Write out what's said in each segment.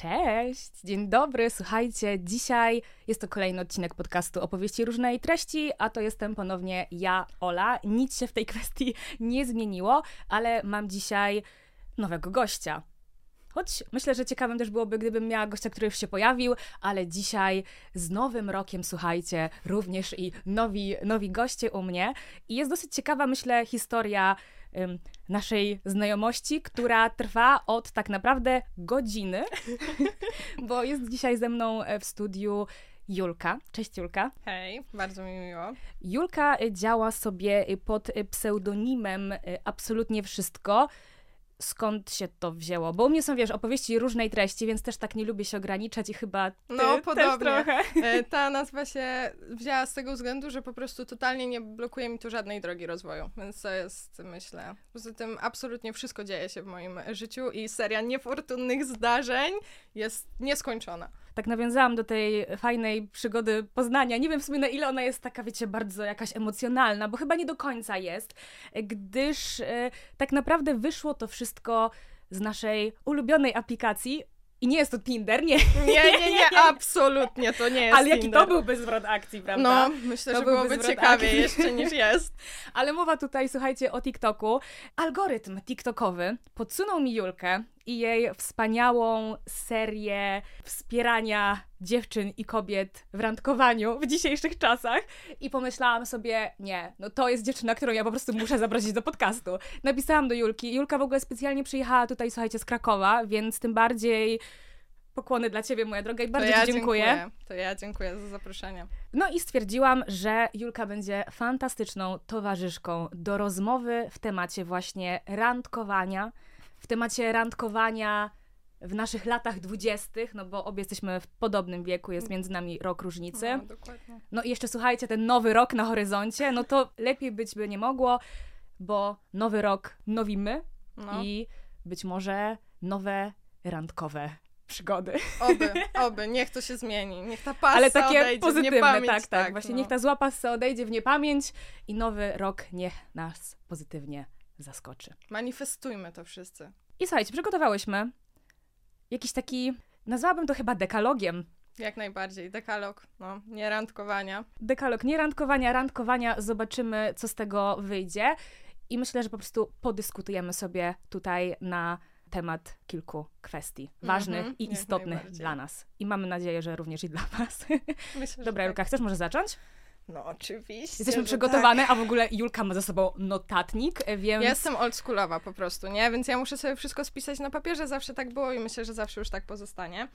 Cześć, dzień dobry, słuchajcie, dzisiaj jest to kolejny odcinek podcastu Opowieści Różnej Treści, a to jestem ponownie ja, Ola. Nic się w tej kwestii nie zmieniło, ale mam dzisiaj nowego gościa. Choć myślę, że ciekawym też byłoby, gdybym miała gościa, który już się pojawił, ale dzisiaj z nowym rokiem, słuchajcie, również i nowi, nowi goście u mnie. I jest dosyć ciekawa, myślę, historia naszej znajomości, która trwa od tak naprawdę godziny, bo jest dzisiaj ze mną w studiu Julka. Cześć Julka. Hej, bardzo mi miło. Julka działa sobie pod pseudonimem Absolutnie Wszystko skąd się to wzięło? Bo u mnie są, wiesz, opowieści różnej treści, więc też tak nie lubię się ograniczać i chyba ty no, podobnie. trochę. E, ta nazwa się wzięła z tego względu, że po prostu totalnie nie blokuje mi tu żadnej drogi rozwoju, więc to jest, myślę, poza tym absolutnie wszystko dzieje się w moim życiu i seria niefortunnych zdarzeń jest nieskończona tak nawiązałam do tej fajnej przygody Poznania. Nie wiem w sumie na ile ona jest taka, wiecie, bardzo jakaś emocjonalna, bo chyba nie do końca jest, gdyż e, tak naprawdę wyszło to wszystko z naszej ulubionej aplikacji, i nie jest to Tinder, nie. Nie, nie, nie, absolutnie to nie jest Ale jaki Tinder. to byłby zwrot akcji, prawda? No, myślę, to że byłoby ciekawie jeszcze niż jest. Ale mowa tutaj, słuchajcie, o TikToku. Algorytm TikTokowy podsunął mi Julkę i jej wspaniałą serię wspierania dziewczyn i kobiet w randkowaniu w dzisiejszych czasach i pomyślałam sobie, nie, no to jest dziewczyna, którą ja po prostu muszę zaprosić do podcastu. Napisałam do Julki. Julka w ogóle specjalnie przyjechała tutaj, słuchajcie, z Krakowa, więc tym bardziej pokłony dla ciebie, moja droga, i bardzo ja ci dziękuję. dziękuję. To ja dziękuję za zaproszenie. No i stwierdziłam, że Julka będzie fantastyczną towarzyszką do rozmowy w temacie właśnie randkowania, w temacie randkowania w naszych latach dwudziestych, no bo obie jesteśmy w podobnym wieku, jest między nami rok różnicy. No, dokładnie. No i jeszcze słuchajcie, ten nowy rok na horyzoncie, no to lepiej być by nie mogło, bo nowy rok, nowi my No. i być może nowe randkowe przygody. Oby, oby, niech to się zmieni. Niech ta passa Ale takie odejdzie pozytywne, niepamięć, tak, tak, Właśnie no. niech ta zła passa odejdzie w niepamięć i nowy rok niech nas pozytywnie zaskoczy. Manifestujmy to wszyscy. I słuchajcie, przygotowałyśmy jakiś taki, nazwałabym to chyba dekalogiem. Jak najbardziej. Dekalog, no, nie randkowania. Dekalog nie randkowania, randkowania, zobaczymy, co z tego wyjdzie. I myślę, że po prostu podyskutujemy sobie tutaj na temat kilku kwestii ważnych Mhm, i jak istotnych dla nas. I mamy nadzieję, że również i dla Was. Myślę, Dobra, że Julka, chcesz może zacząć? Tak. No oczywiście, Jesteśmy przygotowane, a w ogóle Julka ma ze sobą notatnik, więc... Tak. Ja jestem oldschoolowa po prostu, nie? Więc ja muszę sobie wszystko spisać na papierze, zawsze tak było i myślę, że zawsze już tak pozostanie.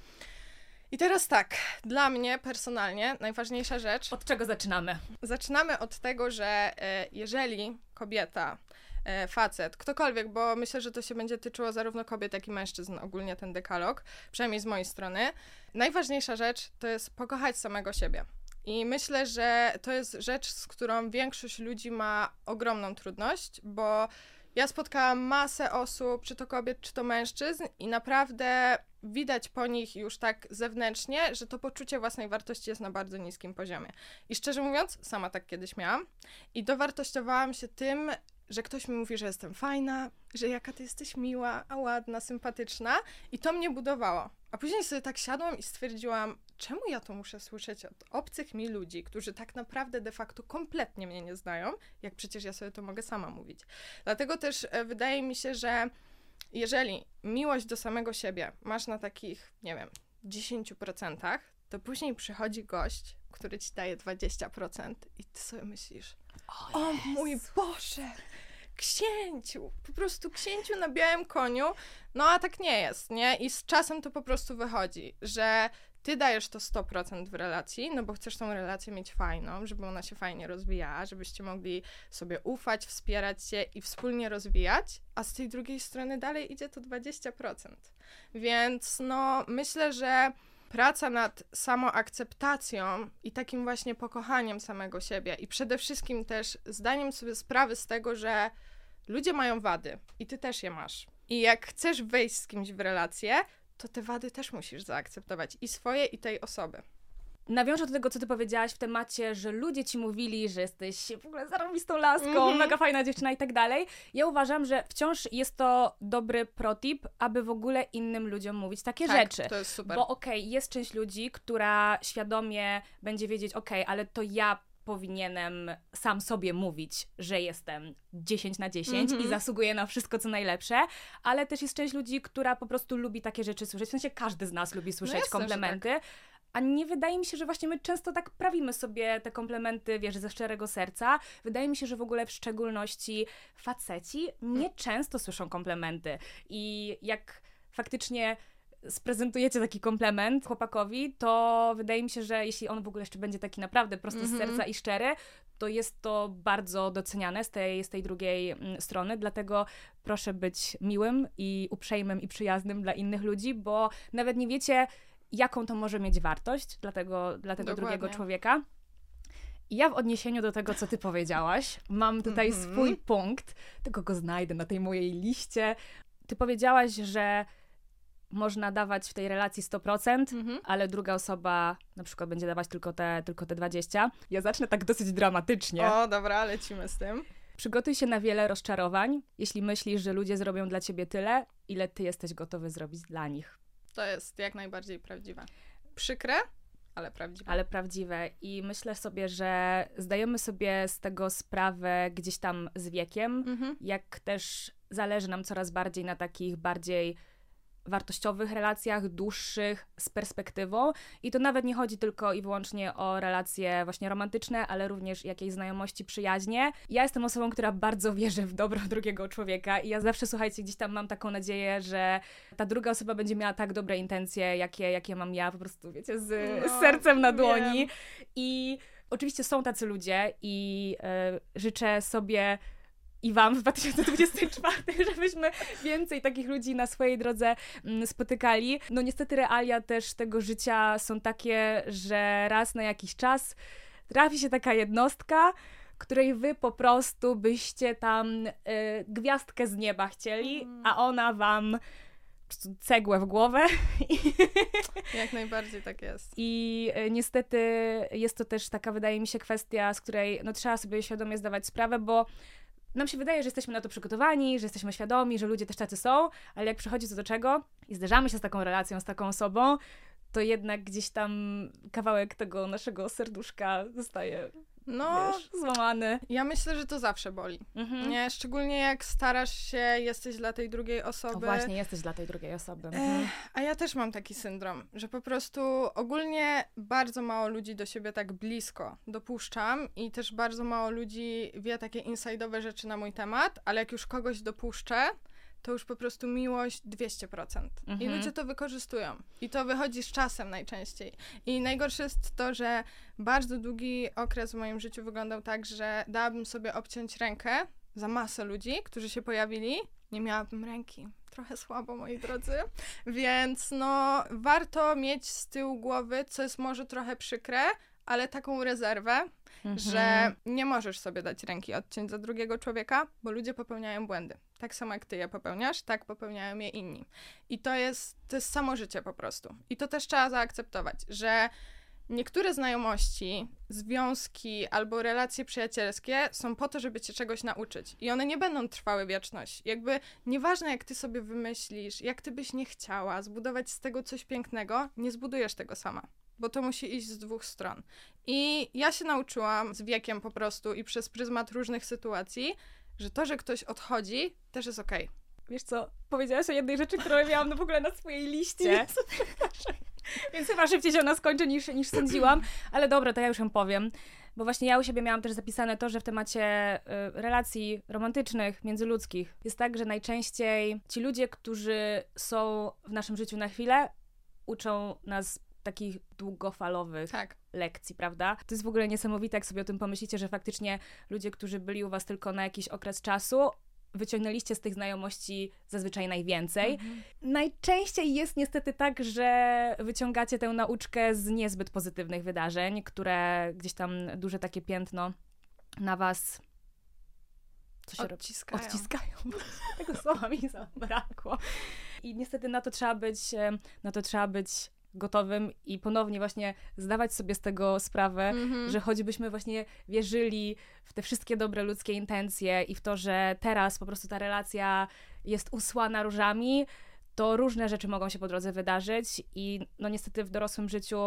I teraz tak, dla mnie personalnie najważniejsza rzecz. Od czego zaczynamy? Zaczynamy od tego, że e, jeżeli kobieta, e, facet, ktokolwiek, bo myślę, że to się będzie tyczyło zarówno kobiet, jak i mężczyzn, ogólnie ten dekalog, przynajmniej z mojej strony. Najważniejsza rzecz to jest pokochać samego siebie. I myślę, że to jest rzecz, z którą większość ludzi ma ogromną trudność, bo ja spotkałam masę osób, czy to kobiet, czy to mężczyzn, i naprawdę widać po nich już tak zewnętrznie, że to poczucie własnej wartości jest na bardzo niskim poziomie. I szczerze mówiąc, sama tak kiedyś miałam i dowartościowałam się tym, że ktoś mi mówi, że jestem fajna, że jaka ty jesteś miła, a ładna, sympatyczna i to mnie budowało. A później sobie tak siadłam i stwierdziłam, czemu ja to muszę słyszeć od obcych mi ludzi, którzy tak naprawdę de facto kompletnie mnie nie znają, jak przecież ja sobie to mogę sama mówić. Dlatego też e, wydaje mi się, że jeżeli miłość do samego siebie masz na takich, nie wiem, 10%, to później przychodzi gość, który ci daje 20% i ty sobie myślisz, o mój Boże, księciu, po prostu księciu na białym koniu, no a tak nie jest, nie? I z czasem to po prostu wychodzi, że ty dajesz to 100% w relacji, no bo chcesz tą relację mieć fajną, żeby ona się fajnie rozwijała, żebyście mogli sobie ufać, wspierać się i wspólnie rozwijać, a z tej drugiej strony dalej idzie to 20%. Więc no, myślę, że praca nad samoakceptacją i takim właśnie pokochaniem samego siebie i przede wszystkim też zdaniem sobie sprawy z tego, że ludzie mają wady i ty też je masz. I jak chcesz wejść z kimś w relację, to te wady też musisz zaakceptować i swoje, i tej osoby. nawiążę do tego, co ty powiedziałaś w temacie, że ludzie ci mówili, że jesteś w ogóle zarobistą laską, Mhm. mega fajna dziewczyna i tak dalej. Ja uważam, że wciąż jest to dobry protip, aby w ogóle innym ludziom mówić takie tak, rzeczy. to jest super. Bo okej, jest część ludzi, która świadomie będzie wiedzieć, okej, ale to ja powinienem sam sobie mówić, że jestem 10 na 10 i Mhm. zasługuję na wszystko, co najlepsze, ale też jest część ludzi, która po prostu lubi takie rzeczy słyszeć. W sensie każdy z nas lubi słyszeć No jasne, że komplementy. A nie wydaje mi się, że właśnie my często tak prawimy sobie te komplementy, wiesz, ze szczerego serca. Wydaje mi się, że w ogóle w szczególności faceci nie często słyszą komplementy. I jak faktycznie sprezentujecie taki komplement chłopakowi, to wydaje mi się, że jeśli on w ogóle jeszcze będzie taki naprawdę prosto z Mhm. serca i szczery, to jest to bardzo doceniane z tej, z tej drugiej mm, strony, dlatego proszę być miłym i uprzejmym i przyjaznym dla innych ludzi, bo nawet nie wiecie, jaką to może mieć wartość dla tego, dla tego Dokładnie. drugiego człowieka. I ja w odniesieniu do tego, co ty powiedziałaś, mam tutaj Mhm. swój punkt, tylko go znajdę na tej mojej liście. Ty powiedziałaś, że można dawać w tej relacji 100%, Mhm. ale druga osoba na przykład będzie dawać tylko te, tylko te 20. Ja zacznę tak dosyć dramatycznie. O, dobra, lecimy z tym. Przygotuj się na wiele rozczarowań, jeśli myślisz, że ludzie zrobią dla ciebie tyle, ile ty jesteś gotowy zrobić dla nich. To jest jak najbardziej prawdziwe. Przykre, ale prawdziwe. ale prawdziwe. I myślę sobie, że zdajemy sobie z tego sprawę gdzieś tam z wiekiem, Mhm. jak też zależy nam coraz bardziej na takich bardziej wartościowych relacjach, dłuższych, z perspektywą. I to nawet nie chodzi tylko i wyłącznie o relacje właśnie romantyczne, ale również jakieś znajomości, przyjaźnie. Ja jestem osobą, która bardzo wierzy w dobro drugiego człowieka i ja zawsze, słuchajcie, gdzieś tam mam taką nadzieję, że ta druga osoba będzie miała tak dobre intencje, jakie, jakie mam ja, po prostu, wiecie, z, No, z sercem na dłoni. wiem. I oczywiście są tacy ludzie i e, życzę sobie i Wam w 2024, żebyśmy więcej takich ludzi na swojej drodze mm, spotykali. No niestety realia też tego życia są takie, że raz na jakiś czas trafi się taka jednostka, której wy po prostu byście tam y, gwiazdkę z nieba chcieli, Mm. a ona wam cegłę w głowę Jak najbardziej tak jest. i e, niestety jest to też taka, wydaje mi się, kwestia, z której no, trzeba sobie świadomie zdawać sprawę, bo nam się wydaje, że jesteśmy na to przygotowani, że jesteśmy świadomi, że ludzie też tacy są, ale jak przychodzi co do czego i zderzamy się z taką relacją, z taką osobą, to jednak gdzieś tam kawałek tego naszego serduszka zostaje, No, wiesz, złamany. ja myślę, że to zawsze boli. Mhm. Nie, szczególnie jak starasz się, jesteś dla tej drugiej osoby. O, właśnie, jesteś dla tej drugiej osoby. Mhm. a ja też mam taki syndrom, że po prostu ogólnie bardzo mało ludzi do siebie tak blisko dopuszczam i też bardzo mało ludzi wie takie inside'owe rzeczy na mój temat, ale jak już kogoś dopuszczę, to już po prostu miłość 200%. I Mhm. ludzie to wykorzystują. I to wychodzi z czasem najczęściej. I najgorsze jest to, że bardzo długi okres w moim życiu wyglądał tak, że dałabym sobie obciąć rękę za masę ludzi, którzy się pojawili. Nie miałabym ręki. Trochę słabo, moi drodzy. Więc no, warto mieć z tyłu głowy, co jest może trochę przykre, ale taką rezerwę, Mhm. że nie możesz sobie dać ręki odciąć za drugiego człowieka, bo ludzie popełniają błędy. Tak samo jak ty je popełniasz, tak popełniają je inni. I to jest, to jest samo życie po prostu. I to też trzeba zaakceptować, że niektóre znajomości, związki albo relacje przyjacielskie są po to, żeby cię czegoś nauczyć. I one nie będą trwały wieczność. Jakby nieważne, jak ty sobie wymyślisz, jak ty byś nie chciała zbudować z tego coś pięknego, nie zbudujesz tego sama. Bo to musi iść z dwóch stron. I ja się nauczyłam z wiekiem po prostu i przez pryzmat różnych sytuacji, że to, że ktoś odchodzi, też jest okej. Wiesz co, powiedziałaś o jednej rzeczy, którą miałam no w ogóle na swojej liście. Więc chyba szybciej się ona skończy niż, niż sądziłam. Ale dobra, to ja już ją powiem. Bo właśnie ja u siebie miałam też zapisane to, że w temacie y, relacji romantycznych, międzyludzkich jest tak, że najczęściej ci ludzie, którzy są w naszym życiu na chwilę, uczą nas takich długofalowych Tak. lekcji, prawda? To jest w ogóle niesamowite, jak sobie o tym pomyślicie, że faktycznie ludzie, którzy byli u was tylko na jakiś okres czasu, wyciągnęliście z tych znajomości zazwyczaj najwięcej. Mhm. Najczęściej jest niestety tak, że wyciągacie tę nauczkę z niezbyt pozytywnych wydarzeń, które gdzieś tam duże takie piętno na was co się robi? Odciskają. Odciskają. Tego słowa mi zabrakło. I niestety na to trzeba być, na to trzeba być gotowym i ponownie właśnie zdawać sobie z tego sprawę, Mhm. że choćbyśmy właśnie wierzyli w te wszystkie dobre ludzkie intencje i w to, że teraz po prostu ta relacja jest usłana różami, to różne rzeczy mogą się po drodze wydarzyć i no niestety w dorosłym życiu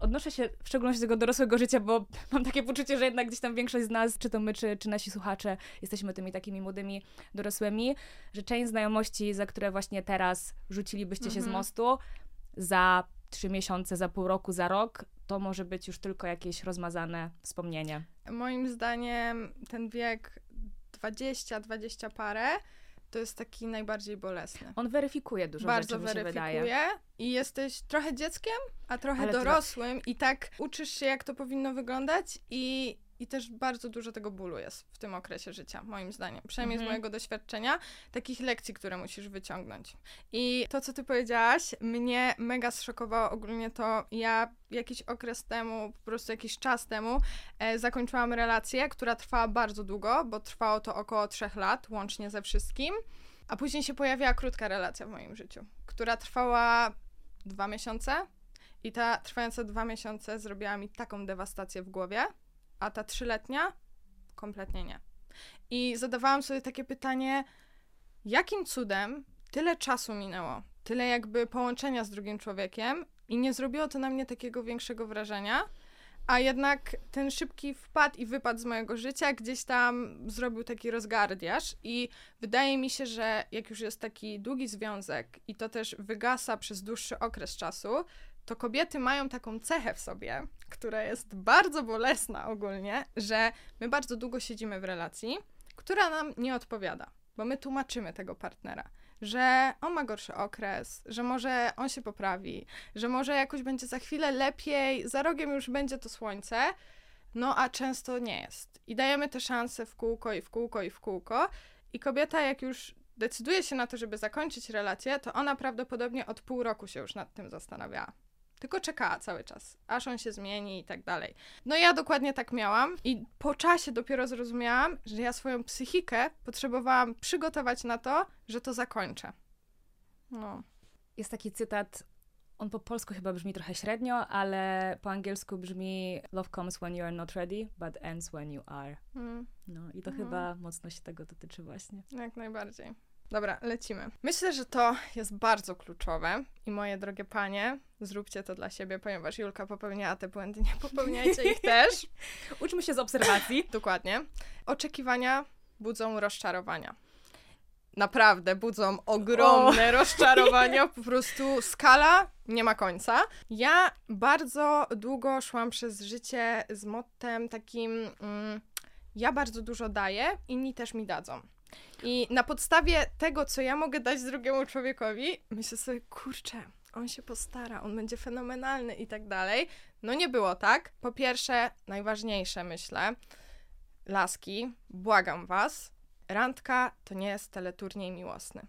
odnoszę się w szczególności do tego dorosłego życia, bo mam takie poczucie, że jednak gdzieś tam większość z nas, czy to my, czy, czy nasi słuchacze, jesteśmy tymi takimi młodymi dorosłymi, że część znajomości, za które właśnie teraz rzucilibyście się z Mhm. mostu, za trzy miesiące, za pół roku, za rok, to może być już tylko jakieś rozmazane wspomnienie. Moim zdaniem ten wiek 20-20 parę to jest taki najbardziej bolesny. On weryfikuje dużo Bardzo rzeczy, mi się wydaje. weryfikuje i jesteś trochę dzieckiem, a trochę Ale dorosłym i tak uczysz się, jak to powinno wyglądać i, i też bardzo dużo tego bólu jest w tym okresie życia, moim zdaniem. Przynajmniej z Mhm. mojego doświadczenia, takich lekcji, które musisz wyciągnąć. I to, co ty powiedziałaś, mnie mega zszokowało ogólnie to, ja jakiś okres temu, po prostu jakiś czas temu, e, zakończyłam relację, która trwała bardzo długo, bo trwało to około trzech lat, łącznie ze wszystkim. A później się pojawiła krótka relacja w moim życiu, która trwała dwa miesiące. I ta trwająca dwa miesiące zrobiła mi taką dewastację w głowie, a ta trzyletnia kompletnie nie. I zadawałam sobie takie pytanie, jakim cudem tyle czasu minęło, tyle jakby połączenia z drugim człowiekiem i nie zrobiło to na mnie takiego większego wrażenia, a jednak ten szybki wpad i wypad z mojego życia gdzieś tam zrobił taki rozgardiaż i wydaje mi się, że jak już jest taki długi związek i to też wygasa przez dłuższy okres czasu, to kobiety mają taką cechę w sobie, która jest bardzo bolesna ogólnie, że my bardzo długo siedzimy w relacji, która nam nie odpowiada, bo my tłumaczymy tego partnera, że on ma gorszy okres, że może on się poprawi, że może jakoś będzie za chwilę lepiej, za rogiem już będzie to słońce, no a często nie jest. I dajemy te szanse w kółko i w kółko i w kółko. I kobieta, jak już decyduje się na to, żeby zakończyć relację, to ona prawdopodobnie od pół roku się już nad tym zastanawiała. Tylko czekała cały czas, aż on się zmieni i tak dalej. No ja dokładnie tak miałam i po czasie dopiero zrozumiałam, że ja swoją psychikę potrzebowałam przygotować na to, że to zakończę. No. Jest taki cytat, on po polsku chyba brzmi trochę średnio, ale po angielsku brzmi Love comes when you are not ready, but ends when you are. Mm. No i to Mhm. chyba mocno się tego dotyczy właśnie. Jak najbardziej. Dobra, lecimy. Myślę, że to jest bardzo kluczowe i moje drogie panie, zróbcie to dla siebie, ponieważ Julka popełniała te błędy, nie popełniajcie ich też. Uczmy się z obserwacji. Dokładnie. Oczekiwania budzą rozczarowania. Naprawdę budzą ogromne rozczarowania, po prostu skala nie ma końca. Ja bardzo długo szłam przez życie z mottem takim mm, ja bardzo dużo daję, inni też mi dadzą. I na podstawie tego, co ja mogę dać drugiemu człowiekowi, myślę sobie, kurczę, on się postara, on będzie fenomenalny i tak dalej. No nie było tak. Po pierwsze, najważniejsze myślę, laski, błagam was, randka to nie jest teleturniej miłosny.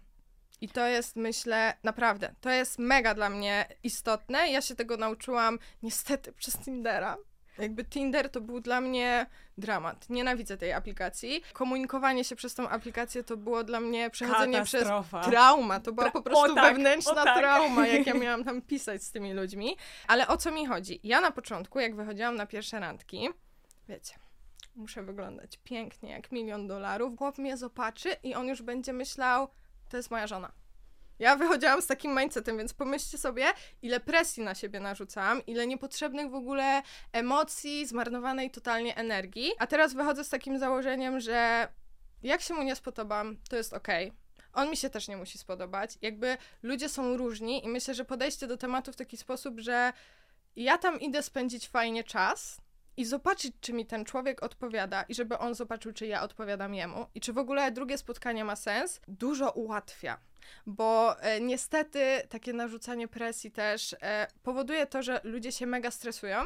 I to jest, myślę, naprawdę, to jest mega dla mnie istotne. Ja się tego nauczyłam niestety przez Tindera. Jakby Tinder to był dla mnie dramat. Nienawidzę tej aplikacji. Komunikowanie się przez tą aplikację to było dla mnie przechodzenie przez trauma. To była po prostu o tak, wewnętrzna o tak. trauma, jak ja miałam tam pisać z tymi ludźmi. Ale o co mi chodzi? Ja na początku, jak wychodziłam na pierwsze randki, wiecie, muszę wyglądać pięknie, jak milion dolarów. Chłop mnie zobaczy i on już będzie myślał, to jest moja żona. Ja wychodziłam z takim mindsetem, więc pomyślcie sobie, ile presji na siebie narzucałam, ile niepotrzebnych w ogóle emocji, zmarnowanej totalnie energii. A teraz wychodzę z takim założeniem, że jak się mu nie spodobam, to jest okej. On mi się też nie musi spodobać. Jakby ludzie są różni i myślę, że podejście do tematu w taki sposób, że ja tam idę spędzić fajnie czas i zobaczyć, czy mi ten człowiek odpowiada i żeby on zobaczył, czy ja odpowiadam jemu i czy w ogóle drugie spotkanie ma sens, dużo ułatwia. Bo e, niestety takie narzucanie presji też e, powoduje to, że ludzie się mega stresują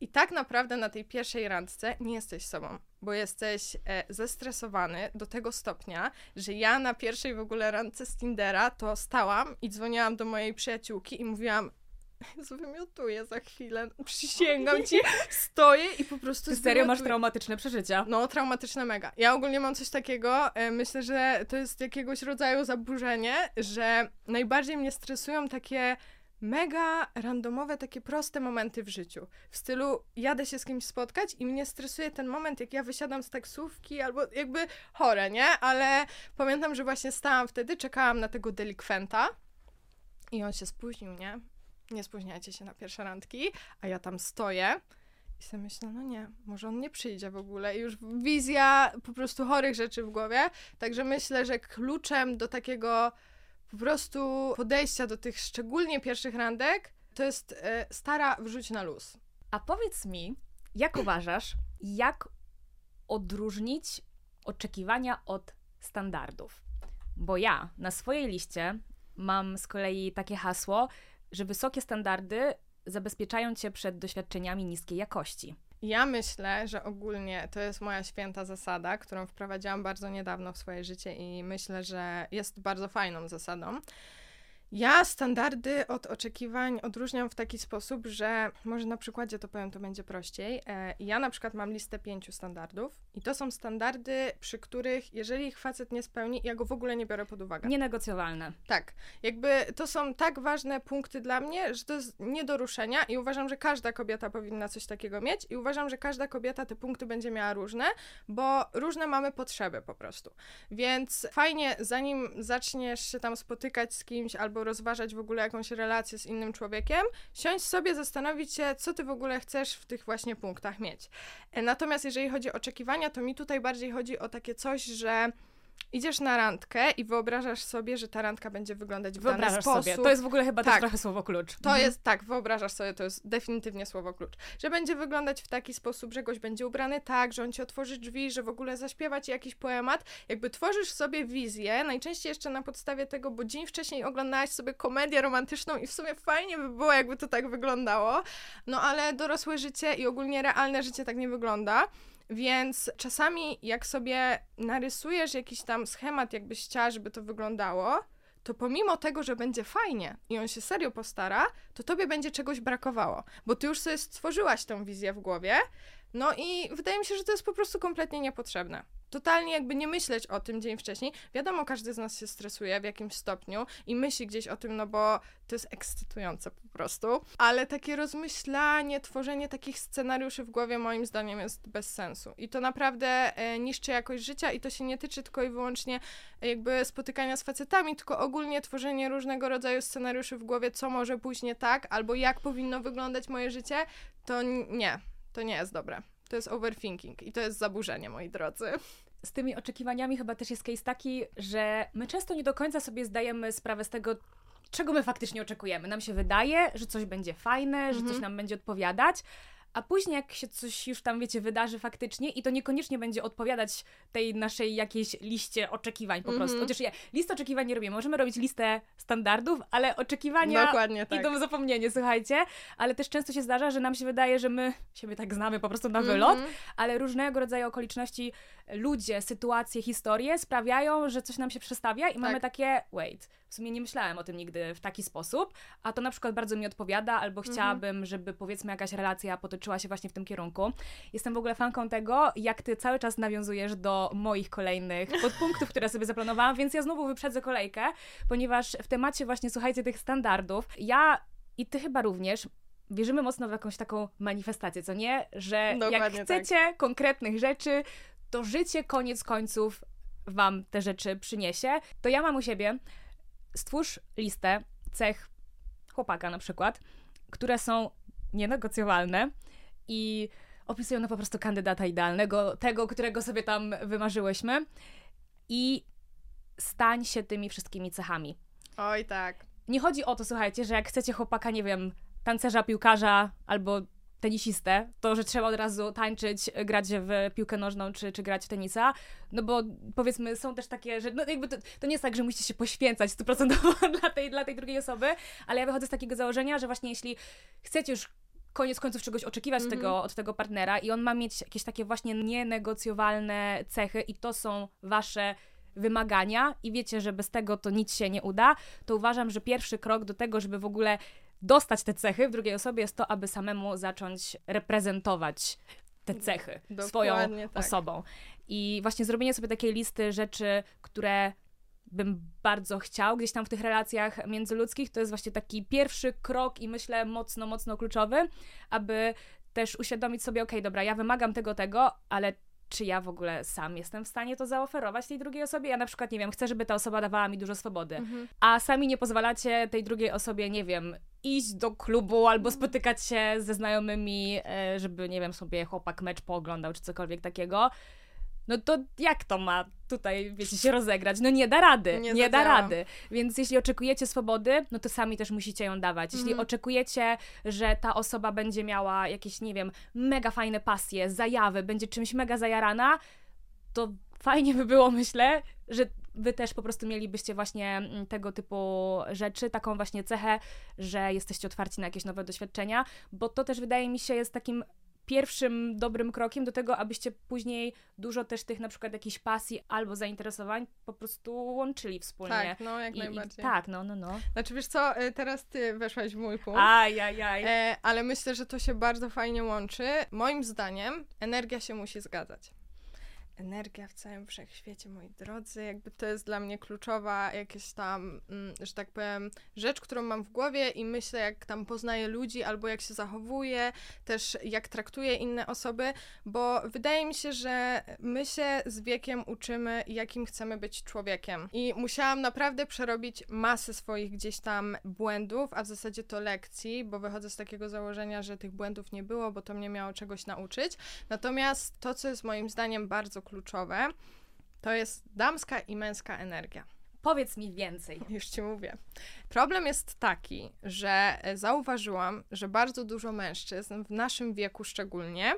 i tak naprawdę na tej pierwszej randce nie jesteś sobą, bo jesteś e, zestresowany do tego stopnia, że ja na pierwszej w ogóle randce z Tindera to stałam i dzwoniłam do mojej przyjaciółki i mówiłam zwymiotuję za chwilę, przysięgam ci, stoję i po prostu Ty serio masz traumatyczne przeżycia. No, traumatyczne mega. Ja ogólnie mam coś takiego, e, myślę, że to jest jakiegoś rodzaju zaburzenie, że najbardziej mnie stresują takie mega randomowe, takie proste momenty w życiu. W stylu jadę się z kimś spotkać i mnie stresuje ten moment, jak ja wysiadam z taksówki, albo jakby chore, nie? Ale pamiętam, że właśnie stałam wtedy, czekałam na tego delikwenta i on się spóźnił, nie? Nie spóźniajcie się na pierwsze randki, a ja tam stoję. I sobie myślę, no nie, może on nie przyjdzie w ogóle. I już wizja po prostu chorych rzeczy w głowie. Także myślę, że kluczem do takiego po prostu podejścia do tych szczególnie pierwszych randek to jest e, stara wrzuć na luz. A powiedz mi, jak uważasz, jak odróżnić oczekiwania od standardów? Bo ja na swojej liście mam z kolei takie hasło, że wysokie standardy zabezpieczają cię przed doświadczeniami niskiej jakości. Ja myślę, że ogólnie to jest moja święta zasada, którą wprowadziłam bardzo niedawno w swoje życie i myślę, że jest bardzo fajną zasadą. Ja standardy od oczekiwań odróżniam w taki sposób, że może na przykładzie to powiem, to będzie prościej. E, ja na przykład mam listę pięciu standardów i to są standardy, przy których jeżeli ich facet nie spełni, ja go w ogóle nie biorę pod uwagę. Nienegocjowalne. Tak. Jakby to są tak ważne punkty dla mnie, że to jest nie do ruszenia i uważam, że każda kobieta powinna coś takiego mieć i uważam, że każda kobieta te punkty będzie miała różne, bo różne mamy potrzeby po prostu. Więc fajnie, zanim zaczniesz się tam spotykać z kimś albo rozważać w ogóle jakąś relację z innym człowiekiem, siąść sobie, zastanowić się, co ty w ogóle chcesz w tych właśnie punktach mieć. E, natomiast jeżeli chodzi o oczekiwania, to mi tutaj bardziej chodzi o takie coś, że idziesz na randkę i wyobrażasz sobie, że ta randka będzie wyglądać w wyobrażasz dany sposób. sobie. To jest w ogóle chyba tak. też trochę słowo klucz. To mhm. jest, tak, wyobrażasz sobie, to jest definitywnie słowo klucz. Że będzie wyglądać w taki sposób, że gość będzie ubrany tak, że on ci otworzy drzwi, że w ogóle zaśpiewa ci jakiś poemat. Jakby tworzysz sobie wizję, najczęściej jeszcze na podstawie tego, bo dzień wcześniej oglądałaś sobie komedię romantyczną i w sumie fajnie by było, jakby to tak wyglądało. No ale dorosłe życie i ogólnie realne życie tak nie wygląda. Więc czasami, jak sobie narysujesz jakiś tam schemat, jakbyś chciała, żeby to wyglądało, to pomimo tego, że będzie fajnie i on się serio postara, to tobie będzie czegoś brakowało, bo ty już sobie stworzyłaś tą wizję w głowie, no i wydaje mi się, że to jest po prostu kompletnie niepotrzebne totalnie jakby nie myśleć o tym dzień wcześniej. Wiadomo, każdy z nas się stresuje w jakimś stopniu i myśli gdzieś o tym, no bo to jest ekscytujące po prostu, ale takie rozmyślanie, tworzenie takich scenariuszy w głowie moim zdaniem jest bez sensu. I to naprawdę e, niszczy jakość życia i to się nie tyczy tylko i wyłącznie e, jakby spotykania z facetami, tylko ogólnie tworzenie różnego rodzaju scenariuszy w głowie, co może pójść nie tak, albo jak powinno wyglądać moje życie, to nie, to nie jest dobre. To jest overthinking i to jest zaburzenie, moi drodzy. Z tymi oczekiwaniami chyba też jest case taki, że my często nie do końca sobie zdajemy sprawę z tego, czego my faktycznie oczekujemy. Nam się wydaje, że coś będzie fajne, że coś mhm. nam będzie odpowiadać, a później jak się coś już tam, wiecie, wydarzy faktycznie i to niekoniecznie będzie odpowiadać tej naszej jakiejś liście oczekiwań po prostu. Mm -hmm. Chociaż ja list oczekiwań nie robimy. Możemy robić listę standardów, ale oczekiwania Dokładnie tak. idą w zapomnienie, słuchajcie. Ale też często się zdarza, że nam się wydaje, że my siebie tak znamy po prostu na wylot, mm -hmm. ale różnego rodzaju okoliczności, ludzie, sytuacje, historie sprawiają, że coś nam się przestawia i tak. mamy takie, wait, w sumie nie myślałem o tym nigdy w taki sposób, a to na przykład bardzo mi odpowiada, albo mhm. chciałabym, żeby powiedzmy jakaś relacja potoczyła się właśnie w tym kierunku. Jestem w ogóle fanką tego, jak ty cały czas nawiązujesz do moich kolejnych podpunktów, które sobie zaplanowałam, więc ja znowu wyprzedzę kolejkę, ponieważ w temacie właśnie, słuchajcie, tych standardów, ja i ty chyba również wierzymy mocno w jakąś taką manifestację, co nie? Że Dokładnie jak chcecie tak. konkretnych rzeczy, to życie koniec końców wam te rzeczy przyniesie. To ja mam u siebie stwórz listę cech chłopaka na przykład, które są nienegocjowalne i opisują no po prostu kandydata idealnego, tego, którego sobie tam wymarzyłyśmy i stań się tymi wszystkimi cechami. Oj, tak. Nie chodzi o to, słuchajcie, że jak chcecie chłopaka, nie wiem, tancerza, piłkarza albo tenisistę, to że trzeba od razu tańczyć, grać w piłkę nożną czy, czy grać w tenisa, no bo powiedzmy są też takie, że no jakby to, to nie jest tak, że musicie się poświęcać stuprocentowo dla tej, dla tej drugiej osoby, ale ja wychodzę z takiego założenia, że właśnie jeśli chcecie już koniec końców czegoś oczekiwać mm -hmm. tego, od tego partnera i on ma mieć jakieś takie właśnie nienegocjowalne cechy i to są wasze wymagania i wiecie, że bez tego to nic się nie uda, to uważam, że pierwszy krok do tego, żeby w ogóle dostać te cechy w drugiej osobie, jest to, aby samemu zacząć reprezentować te cechy Dokładnie swoją tak. osobą. I właśnie zrobienie sobie takiej listy rzeczy, które bym bardzo chciał gdzieś tam w tych relacjach międzyludzkich, to jest właśnie taki pierwszy krok i myślę mocno, mocno kluczowy, aby też uświadomić sobie, okej, okay, dobra, ja wymagam tego, tego, ale czy ja w ogóle sam jestem w stanie to zaoferować tej drugiej osobie? Ja na przykład, nie wiem, chcę, żeby ta osoba dawała mi dużo swobody, mhm. a sami nie pozwalacie tej drugiej osobie, nie wiem, iść do klubu albo spotykać się ze znajomymi, e, żeby, nie wiem, sobie chłopak mecz pooglądał czy cokolwiek takiego no to jak to ma tutaj, wiecie, się rozegrać? No nie da rady, nie, nie da rady. Więc jeśli oczekujecie swobody, no to sami też musicie ją dawać. Jeśli mhm. oczekujecie, że ta osoba będzie miała jakieś, nie wiem, mega fajne pasje, zajawy, będzie czymś mega zajarana, to fajnie by było, myślę, że wy też po prostu mielibyście właśnie mm, tego typu rzeczy, taką właśnie cechę, że jesteście otwarci na jakieś nowe doświadczenia, bo to też wydaje mi się jest takim pierwszym dobrym krokiem do tego, abyście później dużo też tych na przykład jakichś pasji albo zainteresowań po prostu łączyli wspólnie. Tak, no jak I, najbardziej. I, tak, no, no, no. Znaczy wiesz co, y, teraz ty weszłaś w mój punkt. Aj, aj, aj. E, ale myślę, że to się bardzo fajnie łączy. Moim zdaniem energia się musi zgadzać energia w całym wszechświecie, moi drodzy. Jakby to jest dla mnie kluczowa jakaś tam, mm, że tak powiem, rzecz, którą mam w głowie i myślę, jak tam poznaję ludzi, albo jak się zachowuję, też jak traktuję inne osoby, bo wydaje mi się, że my się z wiekiem uczymy, jakim chcemy być człowiekiem. I musiałam naprawdę przerobić masę swoich gdzieś tam błędów, a w zasadzie to lekcji, bo wychodzę z takiego założenia, że tych błędów nie było, bo to mnie miało czegoś nauczyć. Natomiast to, co jest moim zdaniem bardzo kluczowe, to jest damska i męska energia. Powiedz mi więcej. Już ci mówię. Problem jest taki, że zauważyłam, że bardzo dużo mężczyzn w naszym wieku szczególnie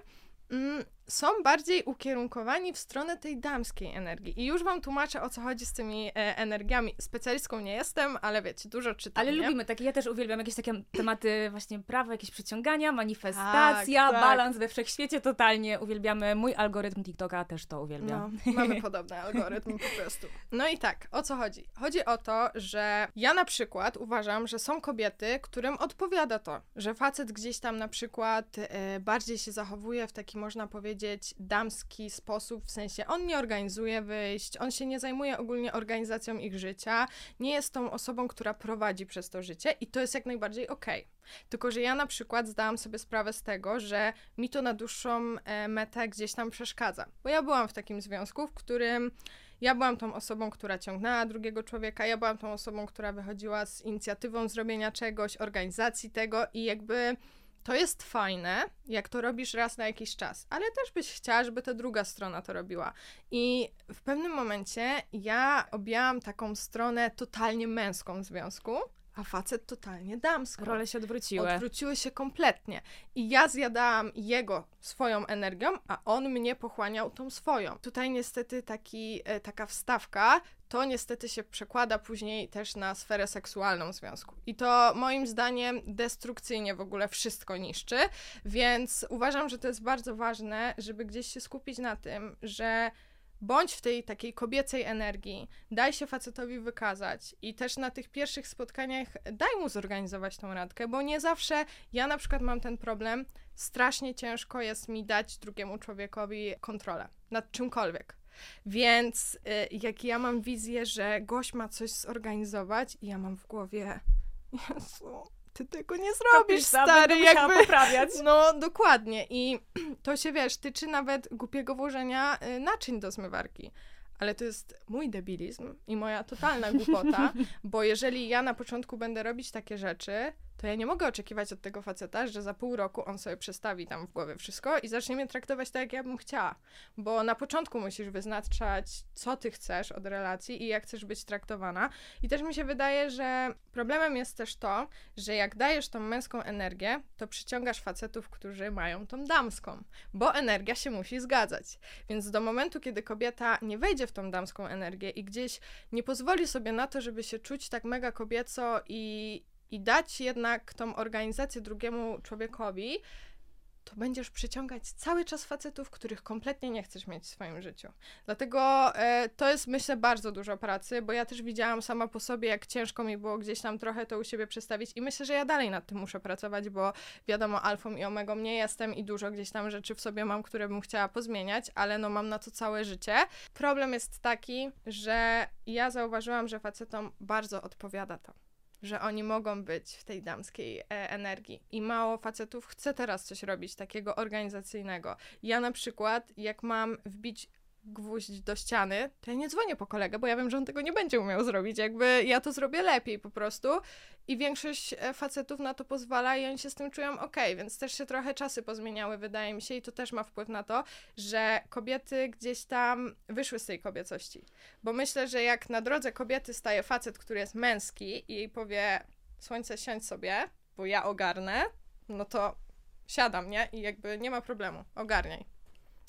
mm, są bardziej ukierunkowani w stronę tej damskiej energii. I już wam tłumaczę, o co chodzi z tymi e, energiami. Specjalistką nie jestem, ale wiecie, dużo czytam. Ale nie? lubimy takie, ja też uwielbiam jakieś takie tematy właśnie prawa, jakieś przyciągania, manifestacja, tak, tak. balans we wszechświecie, totalnie uwielbiamy. Mój algorytm TikToka też to uwielbia. No, mamy podobny algorytm po prostu. No i tak, o co chodzi? Chodzi o to, że ja na przykład uważam, że są kobiety, którym odpowiada to, że facet gdzieś tam na przykład e, bardziej się zachowuje w taki, można powiedzieć, powiedzieć, damski sposób, w sensie on nie organizuje wyjść, on się nie zajmuje ogólnie organizacją ich życia, nie jest tą osobą, która prowadzi przez to życie i to jest jak najbardziej okej. Okay. Tylko, że ja na przykład zdałam sobie sprawę z tego, że mi to na dłuższą e, metę gdzieś tam przeszkadza. Bo ja byłam w takim związku, w którym ja byłam tą osobą, która ciągnęła drugiego człowieka, ja byłam tą osobą, która wychodziła z inicjatywą zrobienia czegoś, organizacji tego i jakby to jest fajne, jak to robisz raz na jakiś czas, ale też byś chciała, żeby ta druga strona to robiła. I w pewnym momencie ja objęłam taką stronę totalnie męską w związku, a facet totalnie damską. Role się odwróciły. Odwróciły się kompletnie. I ja zjadałam jego swoją energią, a on mnie pochłaniał tą swoją. Tutaj niestety taki, e, taka wstawka, to niestety się przekłada później też na sferę seksualną w związku. I to moim zdaniem destrukcyjnie w ogóle wszystko niszczy, więc uważam, że to jest bardzo ważne, żeby gdzieś się skupić na tym, że bądź w tej takiej kobiecej energii, daj się facetowi wykazać i też na tych pierwszych spotkaniach daj mu zorganizować tą randkę, bo nie zawsze ja na przykład mam ten problem, strasznie ciężko jest mi dać drugiemu człowiekowi kontrolę nad czymkolwiek. Więc y, jak ja mam wizję, że gość ma coś zorganizować i ja mam w głowie Jezu, ty tego nie zrobisz, stary, jakby poprawiać. No, dokładnie. I to się, wiesz, tyczy nawet głupiego włożenia y, naczyń do zmywarki. Ale to jest mój debilizm i moja totalna głupota, bo jeżeli ja na początku będę robić takie rzeczy, to ja nie mogę oczekiwać od tego faceta, że za pół roku on sobie przestawi tam w głowie wszystko i zacznie mnie traktować tak, jak ja bym chciała. Bo na początku musisz wyznaczać, co ty chcesz od relacji i jak chcesz być traktowana. I też mi się wydaje, że problemem jest też to, że jak dajesz tą męską energię, to przyciągasz facetów, którzy mają tą damską, bo energia się musi zgadzać. Więc do momentu, kiedy kobieta nie wejdzie w tą damską energię i gdzieś nie pozwoli sobie na to, żeby się czuć tak mega kobieco i, i dać jednak tą organizację drugiemu człowiekowi, to będziesz przyciągać cały czas facetów, których kompletnie nie chcesz mieć w swoim życiu. Dlatego e, to jest, myślę, bardzo dużo pracy, bo ja też widziałam sama po sobie, jak ciężko mi było gdzieś tam trochę to u siebie przestawić i myślę, że ja dalej nad tym muszę pracować, bo wiadomo, alfą i omegą nie jestem i dużo gdzieś tam rzeczy w sobie mam, które bym chciała pozmieniać, ale no mam na to całe życie. Problem jest taki, że ja zauważyłam, że facetom bardzo odpowiada to że oni mogą być w tej damskiej e, energii. I mało facetów chce teraz coś robić takiego organizacyjnego. Ja na przykład, jak mam wbić gwóźdź do ściany, to ja nie dzwonię po kolegę, bo ja wiem, że on tego nie będzie umiał zrobić. Jakby ja to zrobię lepiej po prostu. I większość e, facetów na to pozwala i oni się z tym czują ok, więc też się trochę czasy pozmieniały, wydaje mi się, i to też ma wpływ na to, że kobiety gdzieś tam wyszły z tej kobiecości. Bo myślę, że jak na drodze kobiety staje facet, który jest męski i jej powie: Słońce, siądź sobie, bo ja ogarnę, no to siadam, nie? I jakby nie ma problemu, ogarniaj.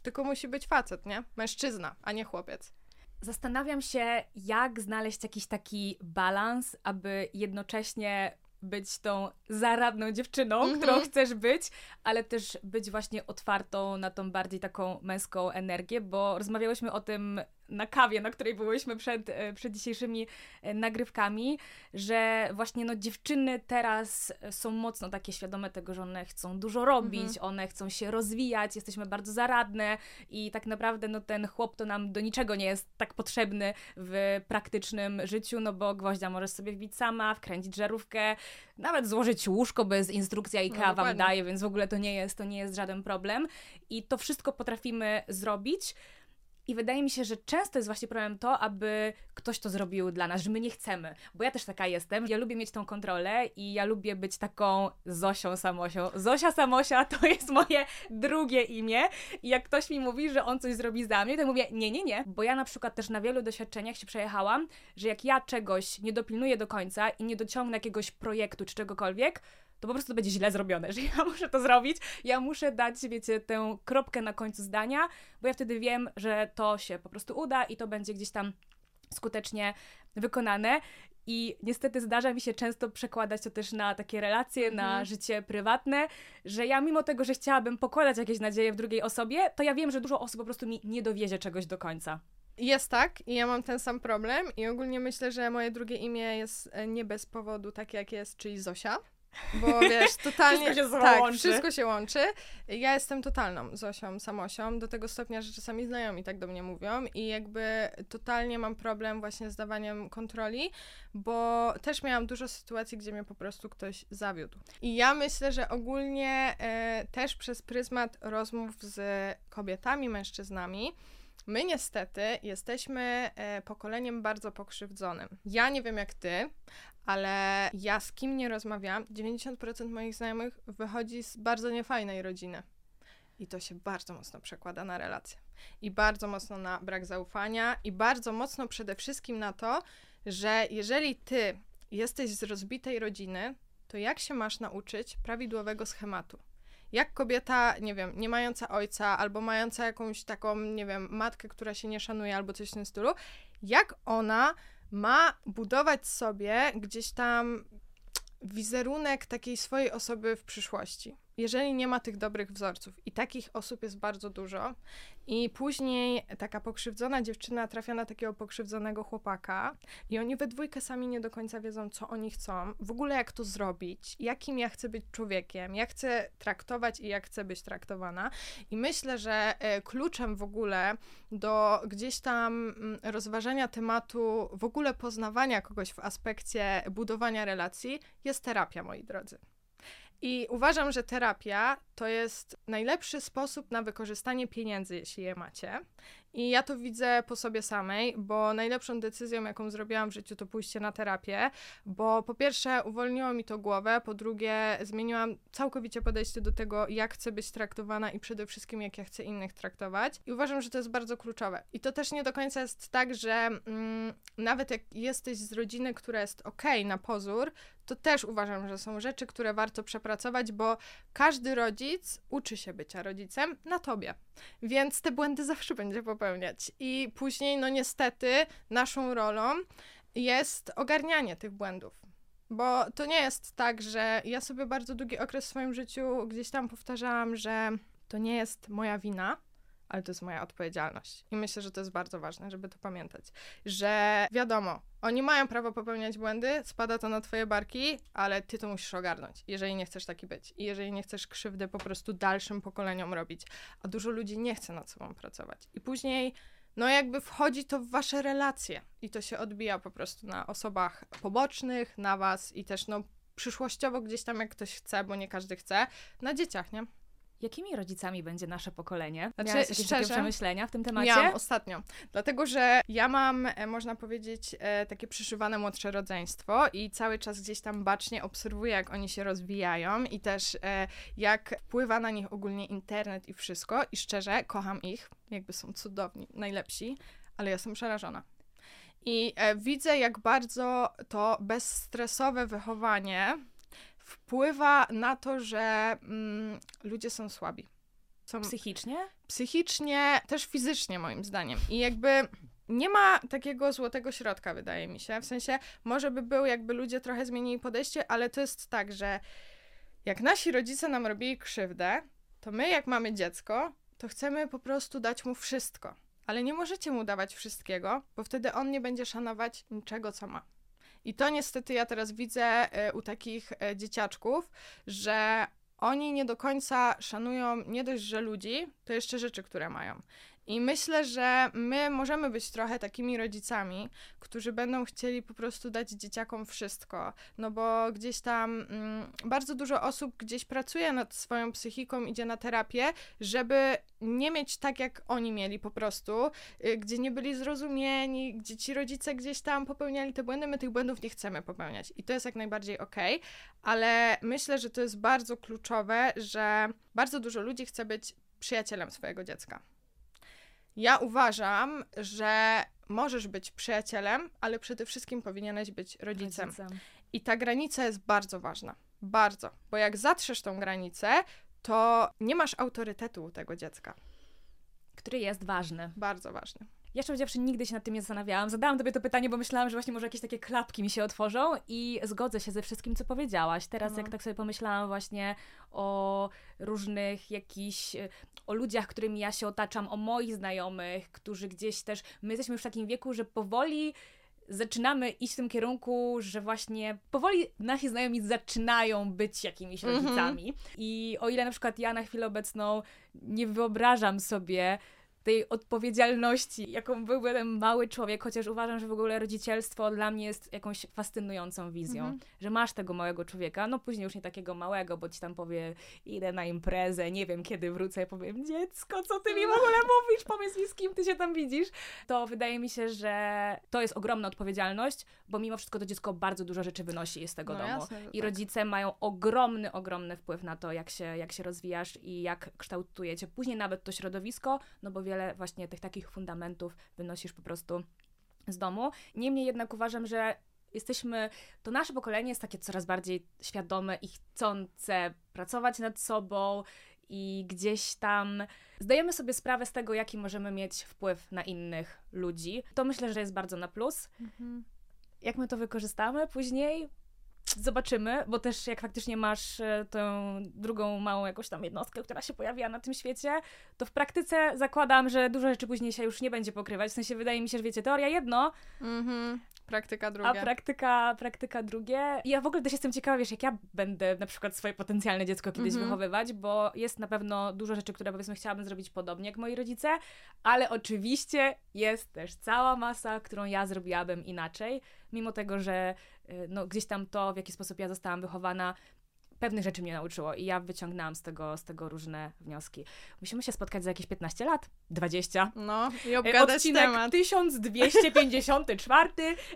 Tylko musi być facet, nie? Mężczyzna, a nie chłopiec. Zastanawiam się, jak znaleźć jakiś taki balans, aby jednocześnie być tą zaradną dziewczyną, mm -hmm. którą chcesz być, ale też być właśnie otwartą na tą bardziej taką męską energię, bo rozmawiałyśmy o tym na kawie, na której byłyśmy przed, e, przed dzisiejszymi e, nagrywkami, że właśnie no, dziewczyny teraz są mocno takie świadome tego, że one chcą dużo robić, mhm. one chcą się rozwijać, jesteśmy bardzo zaradne i tak naprawdę no, ten chłop to nam do niczego nie jest tak potrzebny w praktycznym życiu, no bo gwoździa możesz sobie wbić sama, wkręcić żarówkę, nawet złożyć łóżko bez instrukcja IKEA no, wam daje, więc w ogóle to nie jest, to nie jest żaden problem. I to wszystko potrafimy zrobić, i wydaje mi się, że często jest właśnie problem to, aby ktoś to zrobił dla nas, że my nie chcemy. Bo ja też taka jestem. Ja lubię mieć tą kontrolę i ja lubię być taką Zosią Samosią. Zosia Samosia to jest moje drugie imię. I jak ktoś mi mówi, że on coś zrobi za mnie, to mówię nie, nie, nie. Bo ja na przykład też na wielu doświadczeniach się przejechałam, że jak ja czegoś nie dopilnuję do końca i nie dociągnę jakiegoś projektu czy czegokolwiek, to po prostu będzie źle zrobione, że ja muszę to zrobić, ja muszę dać, wiecie, tę kropkę na końcu zdania, bo ja wtedy wiem, że to się po prostu uda i to będzie gdzieś tam skutecznie wykonane. I niestety zdarza mi się często przekładać to też na takie relacje, mhm. na życie prywatne, że ja mimo tego, że chciałabym pokładać jakieś nadzieje w drugiej osobie, to ja wiem, że dużo osób po prostu mi nie dowiezie czegoś do końca. Jest tak i ja mam ten sam problem i ogólnie myślę, że moje drugie imię jest e, nie bez powodu takie, jak jest, czyli Zosia. Bo wiesz, totalnie. wszystko się tak, łączy. wszystko się łączy. Ja jestem totalną Zosią, Samosią, do tego stopnia, że czasami znajomi tak do mnie mówią i jakby totalnie mam problem właśnie z dawaniem kontroli, bo też miałam dużo sytuacji, gdzie mnie po prostu ktoś zawiódł. I ja myślę, że ogólnie e, też przez pryzmat rozmów z kobietami, mężczyznami, My niestety jesteśmy e, pokoleniem bardzo pokrzywdzonym. Ja nie wiem jak ty, ale ja z kim nie rozmawiam, 90% moich znajomych wychodzi z bardzo niefajnej rodziny. I to się bardzo mocno przekłada na relacje. I bardzo mocno na brak zaufania, i bardzo mocno przede wszystkim na to, że jeżeli ty jesteś z rozbitej rodziny, to jak się masz nauczyć prawidłowego schematu? Jak kobieta, nie wiem, nie mająca ojca, albo mająca jakąś taką, nie wiem, matkę, która się nie szanuje, albo coś w tym stylu, jak ona ma budować sobie gdzieś tam wizerunek takiej swojej osoby w przyszłości jeżeli nie ma tych dobrych wzorców, i takich osób jest bardzo dużo, i później taka pokrzywdzona dziewczyna trafia na takiego pokrzywdzonego chłopaka, i oni we dwójkę sami nie do końca wiedzą, co oni chcą, w ogóle jak to zrobić, jakim ja chcę być człowiekiem, jak chcę traktować i jak chcę być traktowana. I myślę, że e, kluczem w ogóle do gdzieś tam mm, rozważania tematu, w ogóle poznawania kogoś w aspekcie budowania relacji jest terapia, moi drodzy. I uważam, że terapia to jest najlepszy sposób na wykorzystanie pieniędzy, jeśli je macie. I ja to widzę po sobie samej, bo najlepszą decyzją, jaką zrobiłam w życiu, to pójście na terapię, bo po pierwsze uwolniło mi to głowę, po drugie zmieniłam całkowicie podejście do tego, jak chcę być traktowana i przede wszystkim, jak ja chcę innych traktować. I uważam, że to jest bardzo kluczowe. I to też nie do końca jest tak, że mm, nawet jak jesteś z rodziny, która jest ok na pozór, to też uważam, że są rzeczy, które warto przepracować, bo każdy rodzic uczy się bycia rodzicem na tobie. Więc te błędy zawsze będzie popełniać. I później, no niestety, naszą rolą jest ogarnianie tych błędów. Bo to nie jest tak, że ja sobie bardzo długi okres w swoim życiu gdzieś tam powtarzałam, że to nie jest moja wina, ale to jest moja odpowiedzialność. I myślę, że to jest bardzo ważne, żeby to pamiętać. Że wiadomo, oni mają prawo popełniać błędy, spada to na twoje barki, ale ty to musisz ogarnąć, jeżeli nie chcesz taki być. I jeżeli nie chcesz krzywdy po prostu dalszym pokoleniom robić. A dużo ludzi nie chce nad sobą pracować. I później no jakby wchodzi to w wasze relacje i to się odbija po prostu na osobach pobocznych, na was i też no przyszłościowo gdzieś tam jak ktoś chce, bo nie każdy chce, na dzieciach, nie? Jakimi rodzicami będzie nasze pokolenie? Znaczy, Miałaś jakieś takie szczerze, przemyślenia w tym temacie? Miałam ostatnio. Dlatego, że ja mam, e, można powiedzieć, e, takie przyszywane młodsze rodzeństwo i cały czas gdzieś tam bacznie obserwuję, jak oni się rozwijają i też e, jak wpływa na nich ogólnie internet i wszystko. I szczerze, kocham ich, jakby są cudowni, najlepsi, ale jestem przerażona. I widzę, jak bardzo to bezstresowe wychowanie wpływa na to, że mm, ludzie są słabi. Są Psychicznie? psychicznie, też fizycznie moim zdaniem. I jakby nie ma takiego złotego środka, wydaje mi się. W sensie, może by był, jakby ludzie trochę zmienili podejście, ale to jest tak, że jak nasi rodzice nam robili krzywdę, to my, jak mamy dziecko, to chcemy po prostu dać mu wszystko. Ale nie możecie mu dawać wszystkiego, bo wtedy on nie będzie szanować niczego, co ma. I to niestety ja teraz widzę e, u takich e, dzieciaczków, że oni nie do końca szanują nie dość, że ludzi, to jeszcze rzeczy, które mają. I myślę, że my możemy być trochę takimi rodzicami, którzy będą chcieli po prostu dać dzieciakom wszystko. No bo gdzieś tam mm, bardzo dużo osób gdzieś pracuje nad swoją psychiką, idzie na terapię, żeby nie mieć tak, jak oni mieli po prostu, y, gdzie nie byli zrozumieni, gdzie ci rodzice gdzieś tam popełniali te błędy, my tych błędów nie chcemy popełniać. I to jest jak najbardziej okej, ale myślę, że to jest bardzo kluczowe, że bardzo dużo ludzi chce być przyjacielem swojego dziecka. Ja uważam, że możesz być przyjacielem, ale przede wszystkim powinieneś być rodzicem. I ta granica jest bardzo ważna. Bardzo. Bo jak zatrzesz tą granicę, to nie masz autorytetu u tego dziecka. Który jest ważny. Bardzo ważny. Ja szczerze powiedziawszy nigdy się nad tym nie zastanawiałam. Zadałam tobie to pytanie, bo myślałam, że właśnie może jakieś takie klapki mi się otworzą i zgodzę się ze wszystkim, co powiedziałaś. Teraz No. jak tak sobie pomyślałam właśnie o różnych jakichś, e, o ludziach, którymi ja się otaczam, o moich znajomych, którzy gdzieś też, my jesteśmy już w takim wieku, że powoli zaczynamy iść w tym kierunku, że właśnie powoli nasi znajomi zaczynają być jakimiś Mhm. rodzicami. I o ile na przykład ja na chwilę obecną nie wyobrażam sobie tej odpowiedzialności, jaką byłby ten mały człowiek, chociaż uważam, że w ogóle rodzicielstwo dla mnie jest jakąś fascynującą wizją, Mhm. że masz tego małego człowieka, no później już nie takiego małego, bo ci tam powie, idę na imprezę, nie wiem kiedy wrócę, powiem, dziecko, co ty mi w ogóle mówisz, powiedz mi, z kim ty się tam widzisz, to wydaje mi się, że to jest ogromna odpowiedzialność, bo mimo wszystko to dziecko bardzo dużo rzeczy wynosi z tego No domu. jasne, I tak. rodzice mają ogromny, ogromny wpływ na to, jak się, jak się rozwijasz i jak kształtujecie później nawet to środowisko, no bo wiele właśnie tych takich fundamentów wynosisz po prostu z domu. Niemniej jednak uważam, że jesteśmy, to nasze pokolenie jest takie coraz bardziej świadome i chcące pracować nad sobą i gdzieś tam zdajemy sobie sprawę z tego, jaki możemy mieć wpływ na innych ludzi. To myślę, że jest bardzo na plus. Mhm. Jak my to wykorzystamy później? Zobaczymy, bo też jak faktycznie masz e, tą drugą małą jakąś tam jednostkę, która się pojawia na tym świecie, to w praktyce zakładam, że dużo rzeczy później się już nie będzie pokrywać. W sensie wydaje mi się, że wiecie, teoria jedno, Mhm. Praktyka druga. a praktyka, praktyka drugie. I ja w ogóle też jestem ciekawa, wiesz, jak ja będę na przykład swoje potencjalne dziecko kiedyś Mhm. wychowywać, bo jest na pewno dużo rzeczy, które powiedzmy chciałabym zrobić podobnie jak moi rodzice, ale oczywiście jest też cała masa, którą ja zrobiłabym inaczej, mimo tego, że no, gdzieś tam to, w jaki sposób ja zostałam wychowana, pewnych rzeczy mnie nauczyło i ja wyciągnęłam z tego, z tego różne wnioski. Musimy się spotkać za jakieś 15 lat, 20. No i E, obgadać Odcinek temat. 1254.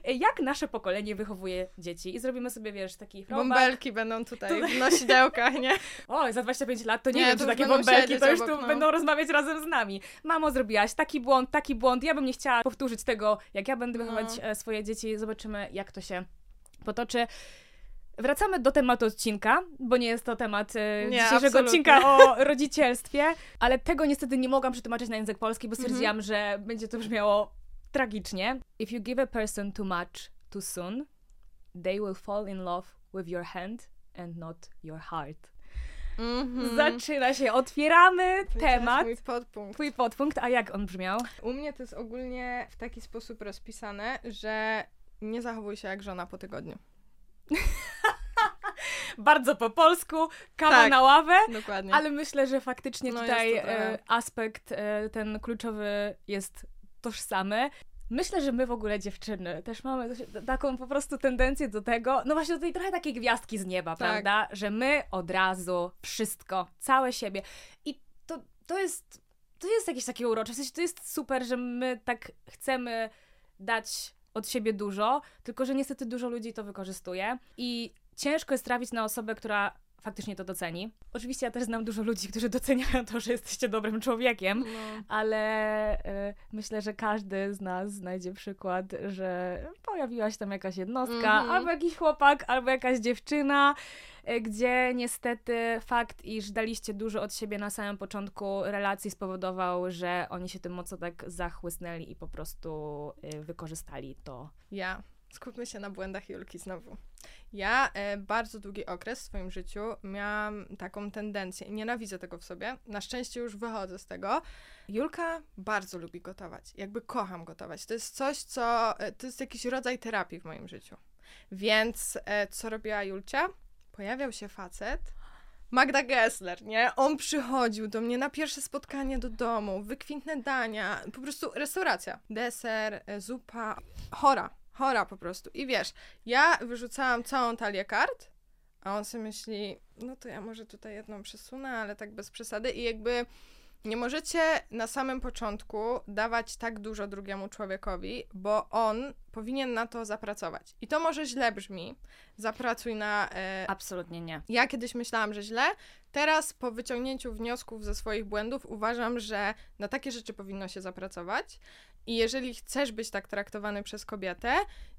e, Jak nasze pokolenie wychowuje dzieci. I zrobimy sobie, wiesz, taki throwback. Bąbelki będą tutaj w nosidełkach, nie? O, za 25 lat to nie, Nie, wiem, to czy takie bąbelki to już tu no. będą rozmawiać razem z nami. Mamo, zrobiłaś taki błąd, taki błąd. Ja bym nie chciała powtórzyć tego, jak ja będę No. wychować e, swoje dzieci. Zobaczymy, jak to się potoczy. Wracamy do tematu odcinka, bo nie jest to temat e, Nie, dzisiejszego absolutnie. odcinka o rodzicielstwie, ale tego niestety nie mogłam przetłumaczyć na język polski, bo Mhm. stwierdziłam, że będzie to brzmiało tragicznie. If you give a person too much too soon, they will fall in love with your hand and not your heart. Mhm. Zaczyna się, otwieramy temat. Mój podpunkt. Twój podpunkt, a jak on brzmiał? U mnie to jest ogólnie w taki sposób rozpisane, że nie zachowuj się jak żona po tygodniu. Bardzo po polsku, kawa Tak. na ławę, Dokładnie. ale myślę, że faktycznie No, tutaj to trochę- e, aspekt e, ten kluczowy jest tożsamy. Myślę, że my w ogóle dziewczyny też mamy taką po prostu tendencję do tego, no właśnie do tej trochę takiej gwiazdki z nieba, Tak. prawda? Że my od razu wszystko, całe siebie. I to, to jest to jest jakieś takie urocze. W sensie to jest super, że my tak chcemy dać od siebie dużo, tylko że niestety dużo ludzi to wykorzystuje i ciężko jest trafić na osobę, która faktycznie to doceni. Oczywiście ja też znam dużo ludzi, którzy doceniają to, że jesteście dobrym człowiekiem, No. ale y, myślę, że każdy z nas znajdzie przykład, że pojawiła się tam jakaś jednostka, Mhm. albo jakiś chłopak, albo jakaś dziewczyna, y, gdzie niestety fakt, iż daliście dużo od siebie na samym początku relacji spowodował, że oni się tym mocno tak zachłysnęli i po prostu y, wykorzystali to. Ja. Skupmy się na błędach Julki znowu. Ja e, bardzo długi okres w swoim życiu miałam taką tendencję i nienawidzę tego w sobie. Na szczęście już wychodzę z tego. Julka bardzo lubi gotować. Jakby kocham gotować. To jest coś, co. e, To jest jakiś rodzaj terapii w moim życiu. Więc e, co robiła Julcia? Pojawiał się facet. Magda Gessler, nie? On przychodził do mnie na pierwsze spotkanie do domu, wykwintne dania, po prostu restauracja. Deser, e, zupa, chora, chora po prostu. I wiesz, ja wyrzucałam całą talię kart, a on sobie myśli, no to ja może tutaj jedną przesunę, ale tak bez przesady i jakby nie możecie na samym początku dawać tak dużo drugiemu człowiekowi, bo on powinien na to zapracować. I to może źle brzmi. Zapracuj na e, Absolutnie nie. ja kiedyś myślałam, że źle. Teraz, po wyciągnięciu wniosków ze swoich błędów, uważam, że na takie rzeczy powinno się zapracować. I jeżeli chcesz być tak traktowany przez kobietę,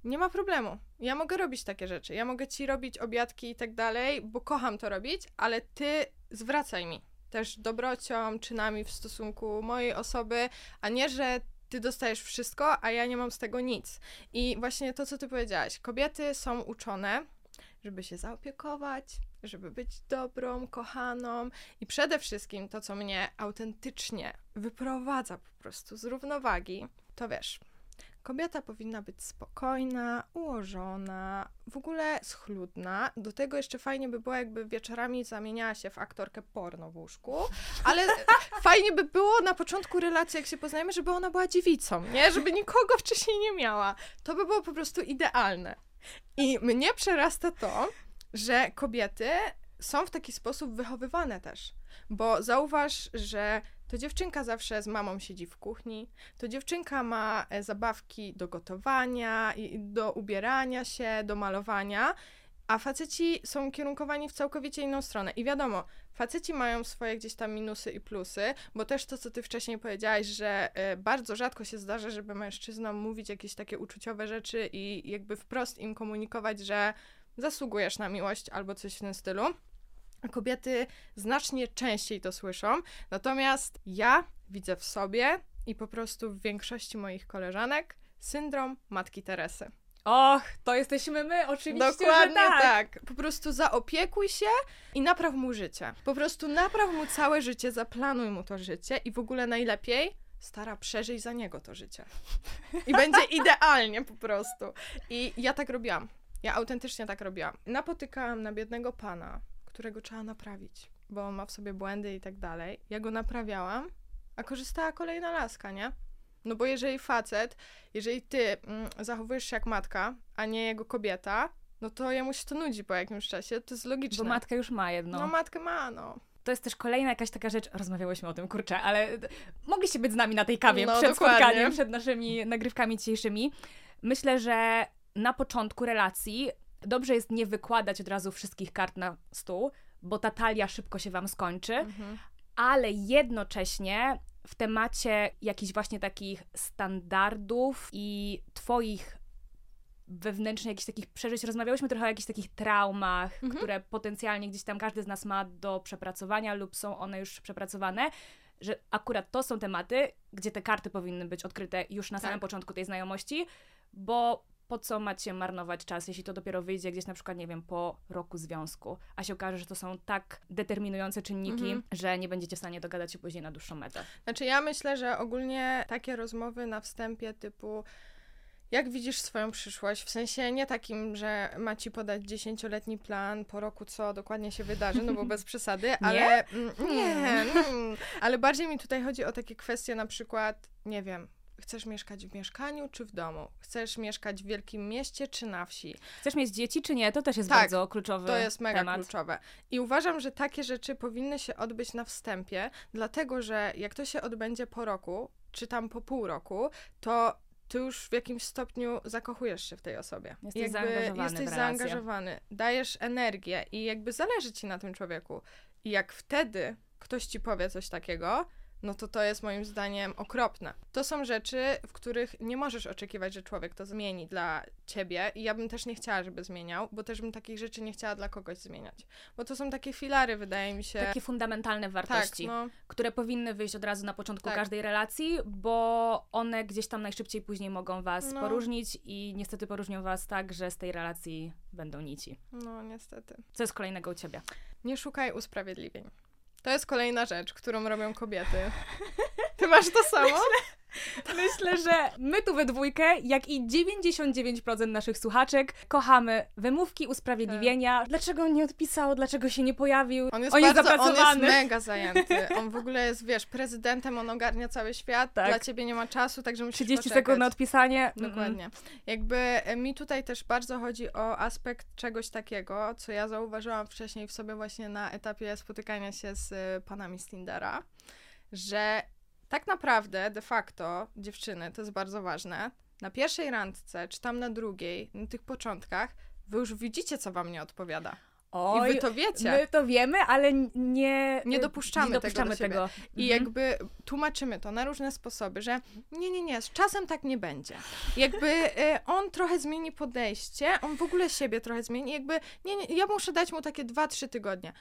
nie ma problemu. Ja mogę robić takie rzeczy. Ja mogę ci robić obiadki i tak dalej, bo kocham to robić, ale ty zwracaj mi też dobrocią, czynami w stosunku mojej osoby, a nie, że ty dostajesz wszystko, a ja nie mam z tego nic. I właśnie to, co ty powiedziałaś, kobiety są uczone, żeby się zaopiekować, żeby być dobrą, kochaną i przede wszystkim to, co mnie autentycznie wyprowadza po prostu z równowagi, to wiesz, kobieta powinna być spokojna, ułożona, w ogóle schludna. Do tego jeszcze fajnie by było, jakby wieczorami zamieniała się w aktorkę porno w łóżku, ale fajnie by było na początku relacji, jak się poznajemy, żeby ona była dziewicą, nie? Żeby nikogo wcześniej nie miała. To by było po prostu idealne. I mnie przerasta to, że kobiety są w taki sposób wychowywane też. Bo zauważ, że to dziewczynka zawsze z mamą siedzi w kuchni, to dziewczynka ma e, zabawki do gotowania, do ubierania się, do malowania, a faceci są kierunkowani w całkowicie inną stronę. I wiadomo, faceci mają swoje gdzieś tam minusy i plusy, bo też to, co ty wcześniej powiedziałaś, że e, bardzo rzadko się zdarza, żeby mężczyznom mówić jakieś takie uczuciowe rzeczy i jakby wprost im komunikować, że zasługujesz na miłość albo coś w tym stylu. Kobiety znacznie częściej to słyszą. Natomiast ja widzę w sobie i po prostu w większości moich koleżanek syndrom matki Teresy. Och, to jesteśmy my, oczywiście, Dokładnie tak. tak. Po prostu zaopiekuj się i napraw mu życie. Po prostu napraw mu całe życie, zaplanuj mu to życie i w ogóle najlepiej stara przeżyj za niego to życie. I będzie idealnie po prostu. I ja tak robiłam. Ja autentycznie tak robiłam. Napotykałam na biednego pana, którego trzeba naprawić, bo ma w sobie błędy i tak dalej. Ja go naprawiałam, a korzystała kolejna laska, nie? No bo jeżeli facet, jeżeli ty mm, zachowujesz się jak matka, a nie jego kobieta, no to jemu się to nudzi po jakimś czasie, to jest logiczne. Bo matka już ma jedno. No matkę ma, no. To jest też kolejna jakaś taka rzecz, rozmawiałyśmy o tym, kurczę, ale mogliście być z nami na tej kawie No, przed dokładnie. spotkaniem, przed naszymi nagrywkami dzisiejszymi. Myślę, że na początku relacji dobrze jest nie wykładać od razu wszystkich kart na stół, bo ta talia szybko się wam skończy, Mhm. ale jednocześnie w temacie jakichś właśnie takich standardów i twoich wewnętrznych jakichś takich przeżyć. Rozmawiałyśmy trochę o jakichś takich traumach, Mhm. które potencjalnie gdzieś tam każdy z nas ma do przepracowania lub są one już przepracowane, że akurat to są tematy, gdzie te karty powinny być odkryte już na samym Tak. początku tej znajomości, bo po co macie marnować czas, jeśli to dopiero wyjdzie gdzieś na przykład, nie wiem, po roku związku, a się okaże, że to są tak determinujące czynniki, Mhm. że nie będziecie w stanie dogadać się później na dłuższą metę. Znaczy ja myślę, że ogólnie takie rozmowy na wstępie typu jak widzisz swoją przyszłość, w sensie nie takim, że ma ci podać dziesięcioletni plan po roku, co dokładnie się wydarzy, no bo bez przesady, ale mm, nie, mm, ale bardziej mi tutaj chodzi o takie kwestie na przykład, nie wiem, chcesz mieszkać w mieszkaniu czy w domu? Chcesz mieszkać w wielkim mieście czy na wsi? Chcesz mieć dzieci, czy nie? To też jest Tak, bardzo kluczowy To jest mega temat. kluczowe. I uważam, że takie rzeczy powinny się odbyć na wstępie, dlatego że jak to się odbędzie po roku, czy tam po pół roku, to ty już w jakimś stopniu zakochujesz się w tej osobie. Jesteś zaangażowany w Jesteś zaangażowany, dajesz energię i jakby zależy ci na tym człowieku. I jak wtedy ktoś ci powie coś takiego, no to to jest moim zdaniem okropne. To są rzeczy, w których nie możesz oczekiwać, że człowiek to zmieni dla ciebie i ja bym też nie chciała, żeby zmieniał, bo też bym takich rzeczy nie chciała dla kogoś zmieniać. Bo to są takie filary, wydaje mi się. Takie fundamentalne tak, wartości, no, które powinny wyjść od razu na początku Tak. każdej relacji, bo one gdzieś tam najszybciej później mogą was No. poróżnić i niestety poróżnią was tak, że z tej relacji będą nici. no niestety. Co jest kolejnego u ciebie? Nie szukaj usprawiedliwień. To jest kolejna rzecz, którą robią kobiety. Ty masz to samo? Myślę, że my tu we dwójkę, jak i 99% naszych słuchaczek, kochamy wymówki, usprawiedliwienia. Dlaczego on nie odpisał, dlaczego się nie pojawił? On jest on jest bardzo, on jest mega zajęty. On w ogóle jest, wiesz, prezydentem, on ogarnia cały świat, Tak. dla ciebie nie ma czasu, także musisz 30 poczekać. sekund na odpisanie. Mm-mm. Dokładnie. Jakby e, mi tutaj też bardzo chodzi o aspekt czegoś takiego, co ja zauważyłam wcześniej w sobie właśnie na etapie spotykania się z e, panami z Tindera, że tak naprawdę, de facto, dziewczyny, to jest bardzo ważne, na pierwszej randce, czy tam na drugiej, na tych początkach, wy już widzicie, co wam nie odpowiada. Oj, I wy to wiecie. my to wiemy, ale nie... Nie dopuszczamy nie tego dopuszczamy do siebie. tego. I Mhm. jakby tłumaczymy to na różne sposoby, że nie, nie, nie, z czasem tak nie będzie. Jakby e, on trochę zmieni podejście, on w ogóle siebie trochę zmieni, jakby nie, nie ja muszę dać mu takie 2-3 tygodnie.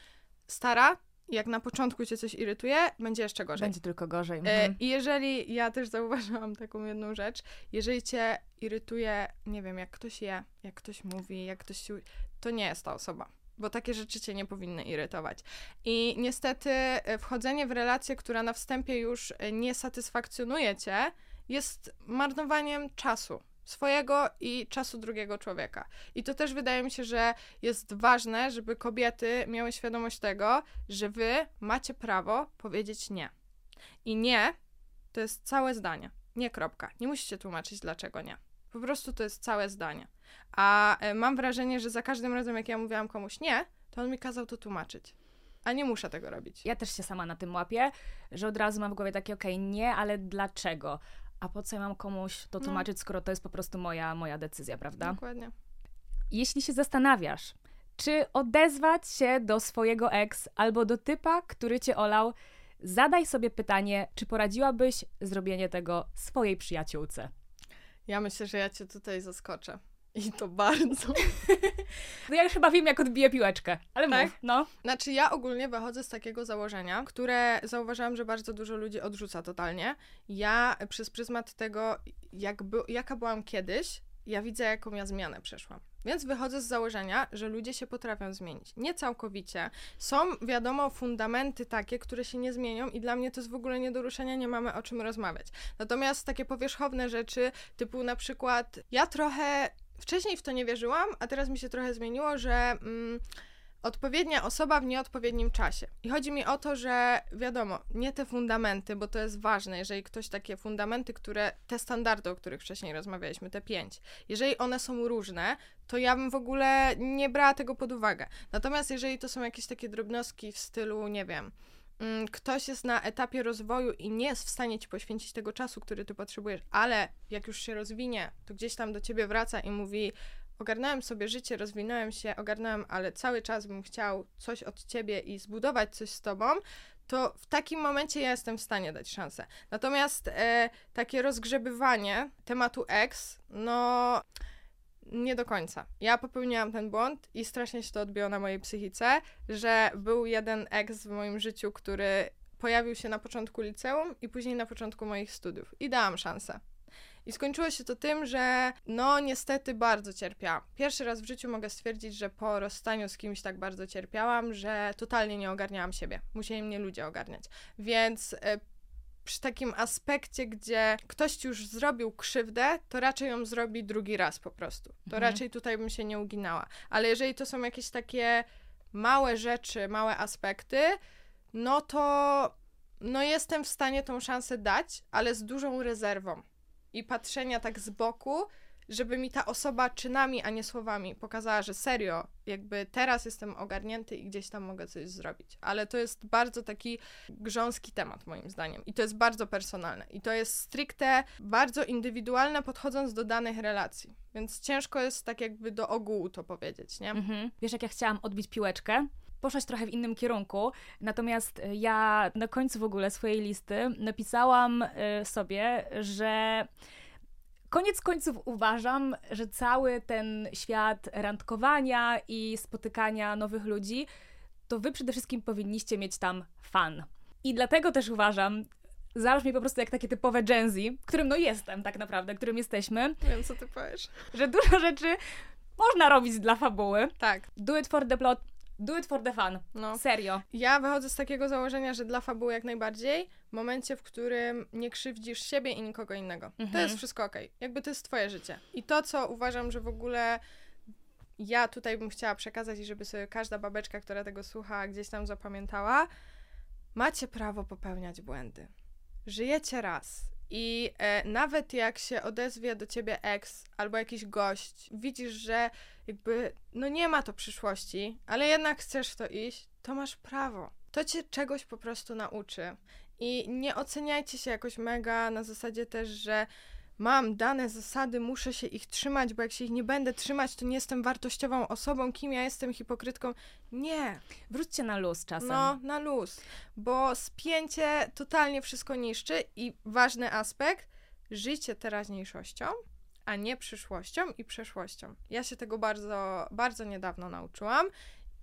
Stara, jak na początku cię coś irytuje, będzie jeszcze gorzej. Będzie tylko gorzej. E, Mhm. I jeżeli, ja też zauważyłam taką jedną rzecz, jeżeli cię irytuje, nie wiem, jak ktoś je, jak ktoś mówi, jak ktoś się, to nie jest ta osoba. Bo takie rzeczy cię nie powinny irytować. I niestety e, wchodzenie w relację, która na wstępie już e, nie satysfakcjonuje cię, jest marnowaniem czasu. Swojego i czasu drugiego człowieka. I to też wydaje mi się, że jest ważne, żeby kobiety miały świadomość tego, że wy macie prawo powiedzieć nie. I nie to jest całe zdanie, nie kropka. Nie musicie tłumaczyć, dlaczego nie. Po prostu to jest całe zdanie. A e, mam wrażenie, że za każdym razem, jak ja mówiłam komuś nie, to on mi kazał to tłumaczyć. A nie muszę tego robić. Ja też się sama na tym łapię, że od razu mam w głowie takie, okej, nie, ale dlaczego? A po co ja mam komuś to No. tłumaczyć, skoro to jest po prostu moja, moja decyzja, prawda? Dokładnie. Jeśli się zastanawiasz, czy odezwać się do swojego ex albo do typa, który cię olał, zadaj sobie pytanie, czy poradziłabyś zrobienie tego swojej przyjaciółce. Ja myślę, że ja cię tutaj zaskoczę. I to bardzo. No ja już chyba wiem, jak odbiję piłeczkę, ale Tak? mów, no. Znaczy, ja ogólnie wychodzę z takiego założenia, które zauważyłam, że bardzo dużo ludzi odrzuca totalnie. Ja przez pryzmat tego, jak by, jaka byłam kiedyś, ja widzę, jaką ja zmianę przeszłam. Więc wychodzę z założenia, że ludzie się potrafią zmienić. Nie całkowicie. Są, wiadomo, fundamenty takie, które się nie zmienią i dla mnie to jest w ogóle nie do ruszenia, nie mamy o czym rozmawiać. Natomiast takie powierzchowne rzeczy, typu na przykład, ja trochę wcześniej w to nie wierzyłam, a teraz mi się trochę zmieniło, że mm, odpowiednia osoba w nieodpowiednim czasie. I chodzi mi o to, że wiadomo, nie te fundamenty, bo to jest ważne, jeżeli ktoś takie fundamenty, które, te standardy, o których wcześniej rozmawialiśmy, te pięć, jeżeli one są różne, to ja bym w ogóle nie brała tego pod uwagę. Natomiast jeżeli to są jakieś takie drobnostki w stylu, nie wiem, ktoś jest na etapie rozwoju i nie jest w stanie ci poświęcić tego czasu, który ty potrzebujesz, ale jak już się rozwinie, to gdzieś tam do ciebie wraca i mówi: Ogarnąłem sobie życie, rozwinąłem się, ogarnąłem, ale cały czas bym chciał coś od ciebie i zbudować coś z tobą. To w takim momencie ja jestem w stanie dać szansę. Natomiast e, takie rozgrzebywanie tematu ex, no nie do końca. Ja popełniłam ten błąd i strasznie się to odbiło na mojej psychice, że był jeden ex w moim życiu, który pojawił się na początku liceum i później na początku moich studiów. I dałam szansę. I skończyło się to tym, że no niestety bardzo cierpiałam. Pierwszy raz w życiu mogę stwierdzić, że po rozstaniu z kimś tak bardzo cierpiałam, że totalnie nie ogarniałam siebie. Musieli mnie ludzie ogarniać. Więc e, przy takim aspekcie, gdzie ktoś już zrobił krzywdę, to raczej ją zrobi drugi raz po prostu. To Mhm. raczej tutaj bym się nie uginała. Ale jeżeli to są jakieś takie małe rzeczy, małe aspekty, no to no jestem w stanie tą szansę dać, ale z dużą rezerwą i patrzenia tak z boku, żeby mi ta osoba czynami, a nie słowami pokazała, że serio, jakby teraz jestem ogarnięty i gdzieś tam mogę coś zrobić. Ale to jest bardzo taki grząski temat, moim zdaniem. I to jest bardzo personalne. I to jest stricte bardzo indywidualne, podchodząc do danych relacji. Więc ciężko jest tak jakby do ogółu to powiedzieć, nie? Mhm. Wiesz, jak ja chciałam odbić piłeczkę? Poszłaś trochę w innym kierunku, natomiast y, ja na końcu w ogóle swojej listy napisałam y, sobie, że koniec końców uważam, że cały ten świat randkowania i spotykania nowych ludzi, to wy przede wszystkim powinniście mieć tam fan. I dlatego też uważam, zabrzmi po prostu jak takie typowe Gen Z, którym no jestem tak naprawdę, którym jesteśmy, Wiem, co ty powiesz. że dużo rzeczy można robić dla fabuły. Tak, Do it for the plot, do it for the fun. no. Serio. Ja wychodzę z takiego założenia, że dla fabuły jak najbardziej, w momencie, w którym nie krzywdzisz siebie i nikogo innego. To Mhm. jest wszystko okej. Jakby to jest twoje życie. I to, co uważam, że w ogóle ja tutaj bym chciała przekazać i żeby sobie każda babeczka, która tego słucha, gdzieś tam zapamiętała, macie prawo popełniać błędy. Żyjecie raz. I e, nawet jak się odezwie do ciebie ex albo jakiś gość, widzisz, że jakby no nie ma to przyszłości, ale jednak chcesz w to iść, to masz prawo. To cię czegoś po prostu nauczy. I nie oceniajcie się jakoś mega na zasadzie też, że mam dane zasady, muszę się ich trzymać, bo jak się ich nie będę trzymać, to nie jestem wartościową osobą, kim ja jestem, hipokrytką. Nie, Wróćcie na luz czasem. no na luz, bo spięcie totalnie wszystko niszczy i ważny aspekt, życie teraźniejszością, a nie przyszłością i przeszłością. Ja się tego bardzo, bardzo niedawno nauczyłam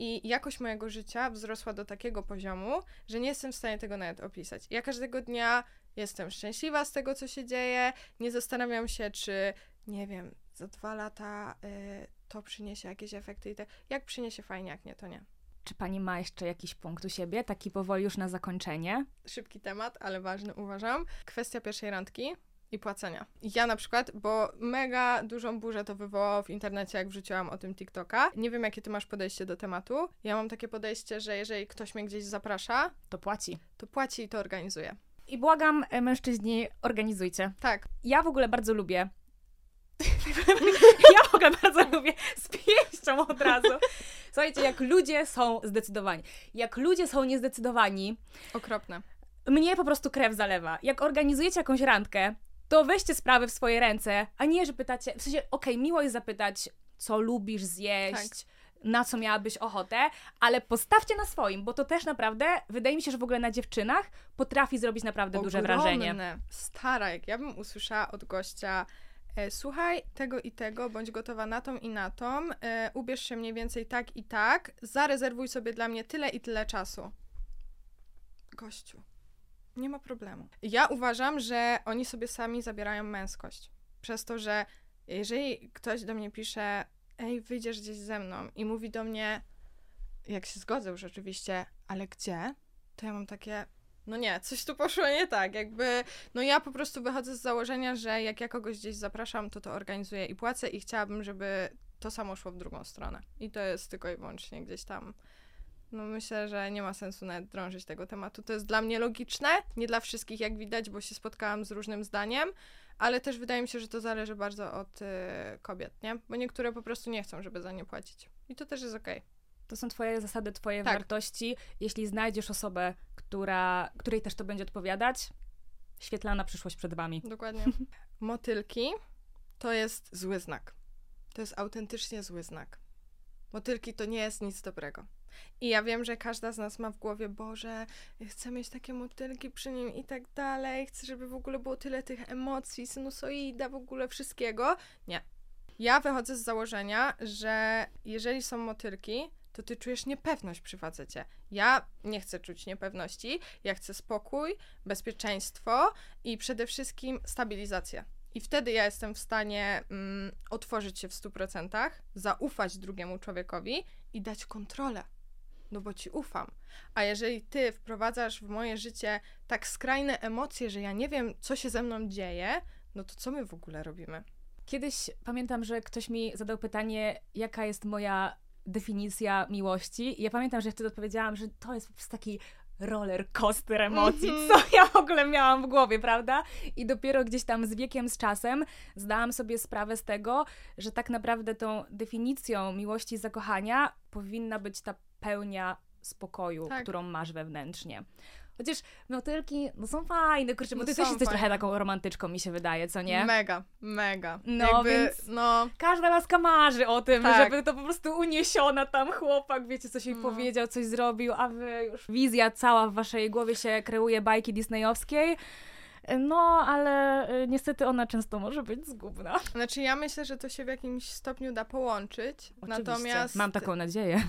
i jakość mojego życia wzrosła do takiego poziomu, że nie jestem w stanie tego nawet opisać. Ja każdego dnia jestem szczęśliwa z tego, co się dzieje, nie zastanawiam się, czy, nie wiem, za dwa lata y, to przyniesie jakieś efekty i tak. Jak przyniesie fajnie, jak nie, to nie. Czy pani ma jeszcze jakiś punkt u siebie, taki powoli już na zakończenie? szybki temat, ale ważny uważam. Kwestia pierwszej randki i płacenia. Ja na przykład, bo mega dużą burzę to wywołało w internecie, jak wrzuciłam o tym TikToka. Nie wiem, jakie ty masz podejście do tematu. Ja mam takie podejście, że jeżeli ktoś mnie gdzieś zaprasza, To płaci. to płaci i to organizuje. I błagam, e, mężczyźni, organizujcie. Tak, Ja w ogóle bardzo lubię. ja w ogóle bardzo lubię z pięścią od razu. Słuchajcie, jak ludzie są zdecydowani. Jak ludzie są niezdecydowani, okropne. mnie po prostu krew zalewa. Jak organizujecie jakąś randkę, to weźcie sprawy w swoje ręce, a nie, że pytacie, w sensie, okej, miło jest zapytać, co lubisz zjeść, na co miałabyś ochotę, ale postawcie na swoim, bo to też naprawdę, wydaje mi się, że w ogóle na dziewczynach potrafi zrobić naprawdę duże wrażenie. Ogromne. Stara, jak ja bym usłyszała od gościa e, słuchaj, tego i tego, bądź gotowa na tą i na tą, e, ubierz się mniej więcej tak i tak, zarezerwuj sobie dla mnie tyle i tyle czasu. Gościu, nie ma problemu. Ja uważam, że oni sobie sami zabierają męskość. Przez to, że jeżeli ktoś do mnie pisze, ej, wyjdziesz gdzieś ze mną i mówi do mnie, jak się zgodzę już oczywiście, ale gdzie? To ja mam takie, no nie, coś tu poszło nie tak, jakby, no ja po prostu wychodzę z założenia, że jak ja kogoś gdzieś zapraszam, to to organizuję i płacę i chciałabym, żeby to samo szło w drugą stronę. I to jest tylko i wyłącznie gdzieś tam, no myślę, że nie ma sensu nawet drążyć tego tematu. To jest dla mnie logiczne, nie dla wszystkich jak widać, bo się spotkałam z różnym zdaniem, ale też wydaje mi się, że to zależy bardzo od y, kobiet, nie? Bo niektóre po prostu nie chcą, żeby za nie płacić. I to też jest okej. To są twoje zasady, twoje Tak. wartości. Jeśli znajdziesz osobę, która, której też to będzie odpowiadać, świetlana przyszłość przed wami. Dokładnie. Motylki to jest zły znak. To jest autentycznie zły znak. Motylki to nie jest nic dobrego. I ja wiem, że każda z nas ma w głowie, Boże, chcę mieć takie motylki przy nim i tak dalej, chcę, żeby w ogóle było tyle tych emocji, sinusoida, w ogóle wszystkiego. Nie. Ja wychodzę z założenia, że jeżeli są motylki, to ty czujesz niepewność przy facecie. Ja nie chcę czuć niepewności, ja chcę spokój, bezpieczeństwo i przede wszystkim stabilizację. I wtedy ja jestem w stanie mm, otworzyć się w 100%, zaufać drugiemu człowiekowi i dać kontrolę. No bo ci ufam. A jeżeli ty wprowadzasz w moje życie tak skrajne emocje, że ja nie wiem, co się ze mną dzieje, no to co my w ogóle robimy? Kiedyś pamiętam, że ktoś mi zadał pytanie, jaka jest moja definicja miłości. I ja pamiętam, że wtedy odpowiedziałam, że to jest po prostu taki roller coaster emocji, Mhm. co ja w ogóle miałam w głowie, prawda? I dopiero gdzieś tam z wiekiem, z czasem zdałam sobie sprawę z tego, że tak naprawdę tą definicją miłości i zakochania powinna być ta pełnia spokoju, Tak. którą masz wewnętrznie. Chociaż motylki, no są fajne, kurczę, bo No ty też jesteś fajne. trochę taką romantyczką, mi się wydaje, co nie? Mega, mega. No, Jakby, więc- no, Każda laska marzy o tym, Tak. żeby to po prostu uniesiona tam chłopak, wiecie, coś jej No. powiedział, coś zrobił, a wy już wizja cała w waszej głowie się kreuje bajki disneyowskiej. No, ale y, niestety ona często może być zgubna. znaczy ja myślę, że to się w jakimś stopniu da połączyć. Oczywiście. Natomiast Mam taką nadzieję.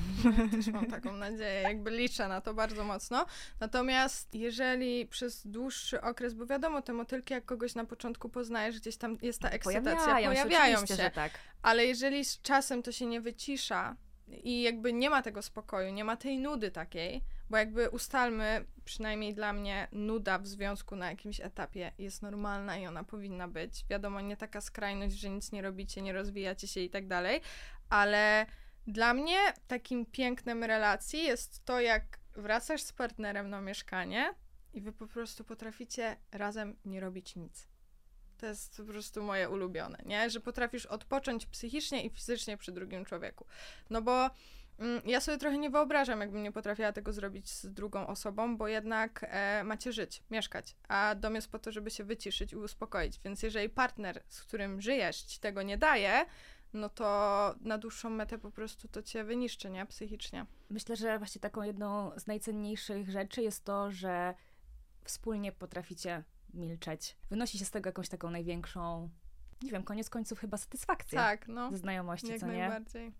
Też mam taką nadzieję, jakby liczę na to bardzo mocno. Natomiast jeżeli przez dłuższy okres, bo wiadomo, te motylki, jak kogoś na początku poznajesz, gdzieś tam jest ta ekscytacja, pojawiają, się, oczywiście, że tak. ale jeżeli z czasem to się nie wycisza i jakby nie ma tego spokoju, nie ma tej nudy takiej, bo jakby ustalmy, przynajmniej dla mnie, nuda w związku na jakimś etapie jest normalna i ona powinna być. Wiadomo, nie taka skrajność, że nic nie robicie, nie rozwijacie się i tak dalej, ale dla mnie takim pięknem relacji jest to, jak wracasz z partnerem na mieszkanie i wy po prostu potraficie razem nie robić nic. To jest po prostu moje ulubione, nie? Że potrafisz odpocząć psychicznie i fizycznie przy drugim człowieku. No bo ja sobie trochę nie wyobrażam, jakbym nie potrafiła tego zrobić z drugą osobą, bo jednak e, macie żyć, mieszkać, a dom jest po to, żeby się wyciszyć i uspokoić. Więc jeżeli partner, z którym żyjesz, ci tego nie daje, no to na dłuższą metę po prostu to cię wyniszczy, nie? Psychicznie. Myślę, że właśnie taką jedną z najcenniejszych rzeczy jest to, że wspólnie potraficie milczeć. Wynosi się z tego jakąś taką największą, nie wiem, koniec końców chyba satysfakcję Tak, no. ze znajomości, Jak co nie? najbardziej.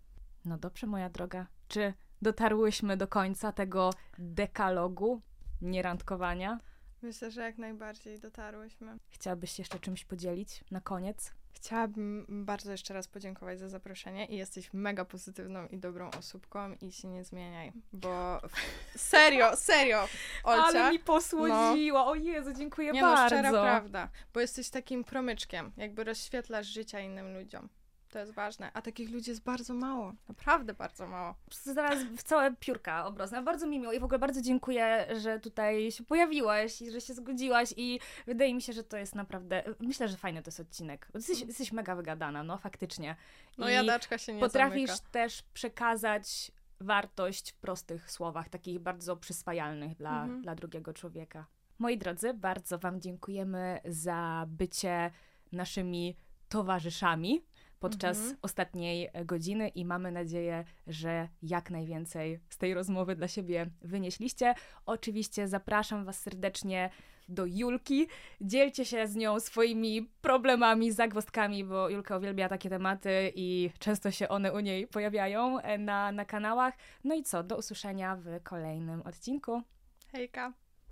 No dobrze, moja droga. Czy dotarłyśmy do końca tego dekalogu nierandkowania? Myślę, że jak najbardziej dotarłyśmy. Chciałabyś się jeszcze czymś podzielić na koniec? Chciałabym bardzo jeszcze raz podziękować za zaproszenie i jesteś mega pozytywną i dobrą osóbką i się nie zmieniaj, bo serio, serio, Olcia, Ale mi posłodziła. O Jezu, dziękuję nie no, bardzo. szczera prawda, bo jesteś takim promyczkiem, jakby rozświetlasz życia innym ludziom. To jest ważne, a takich ludzi jest bardzo mało, naprawdę bardzo mało. Zaraz w całe piórka obrosnę. Bardzo mi miło i w ogóle bardzo dziękuję, że tutaj się pojawiłaś i że się zgodziłaś i wydaje mi się, że to jest naprawdę, myślę, że fajny to jest odcinek. Jesteś, jesteś mega wygadana, no faktycznie. No I jadaczka się nie potrafisz zamyka. też przekazać wartość w prostych słowach, takich bardzo przyswajalnych dla, Mhm. dla drugiego człowieka. Moi drodzy, bardzo Wam dziękujemy za bycie naszymi towarzyszami podczas Mhm. ostatniej godziny i mamy nadzieję, że jak najwięcej z tej rozmowy dla siebie wynieśliście. Oczywiście zapraszam Was serdecznie do Julki. Dzielcie się z nią swoimi problemami, zagwozdkami, bo Julka uwielbia takie tematy i często się one u niej pojawiają e, na, na kanałach. No i co, do usłyszenia w kolejnym odcinku. Hejka.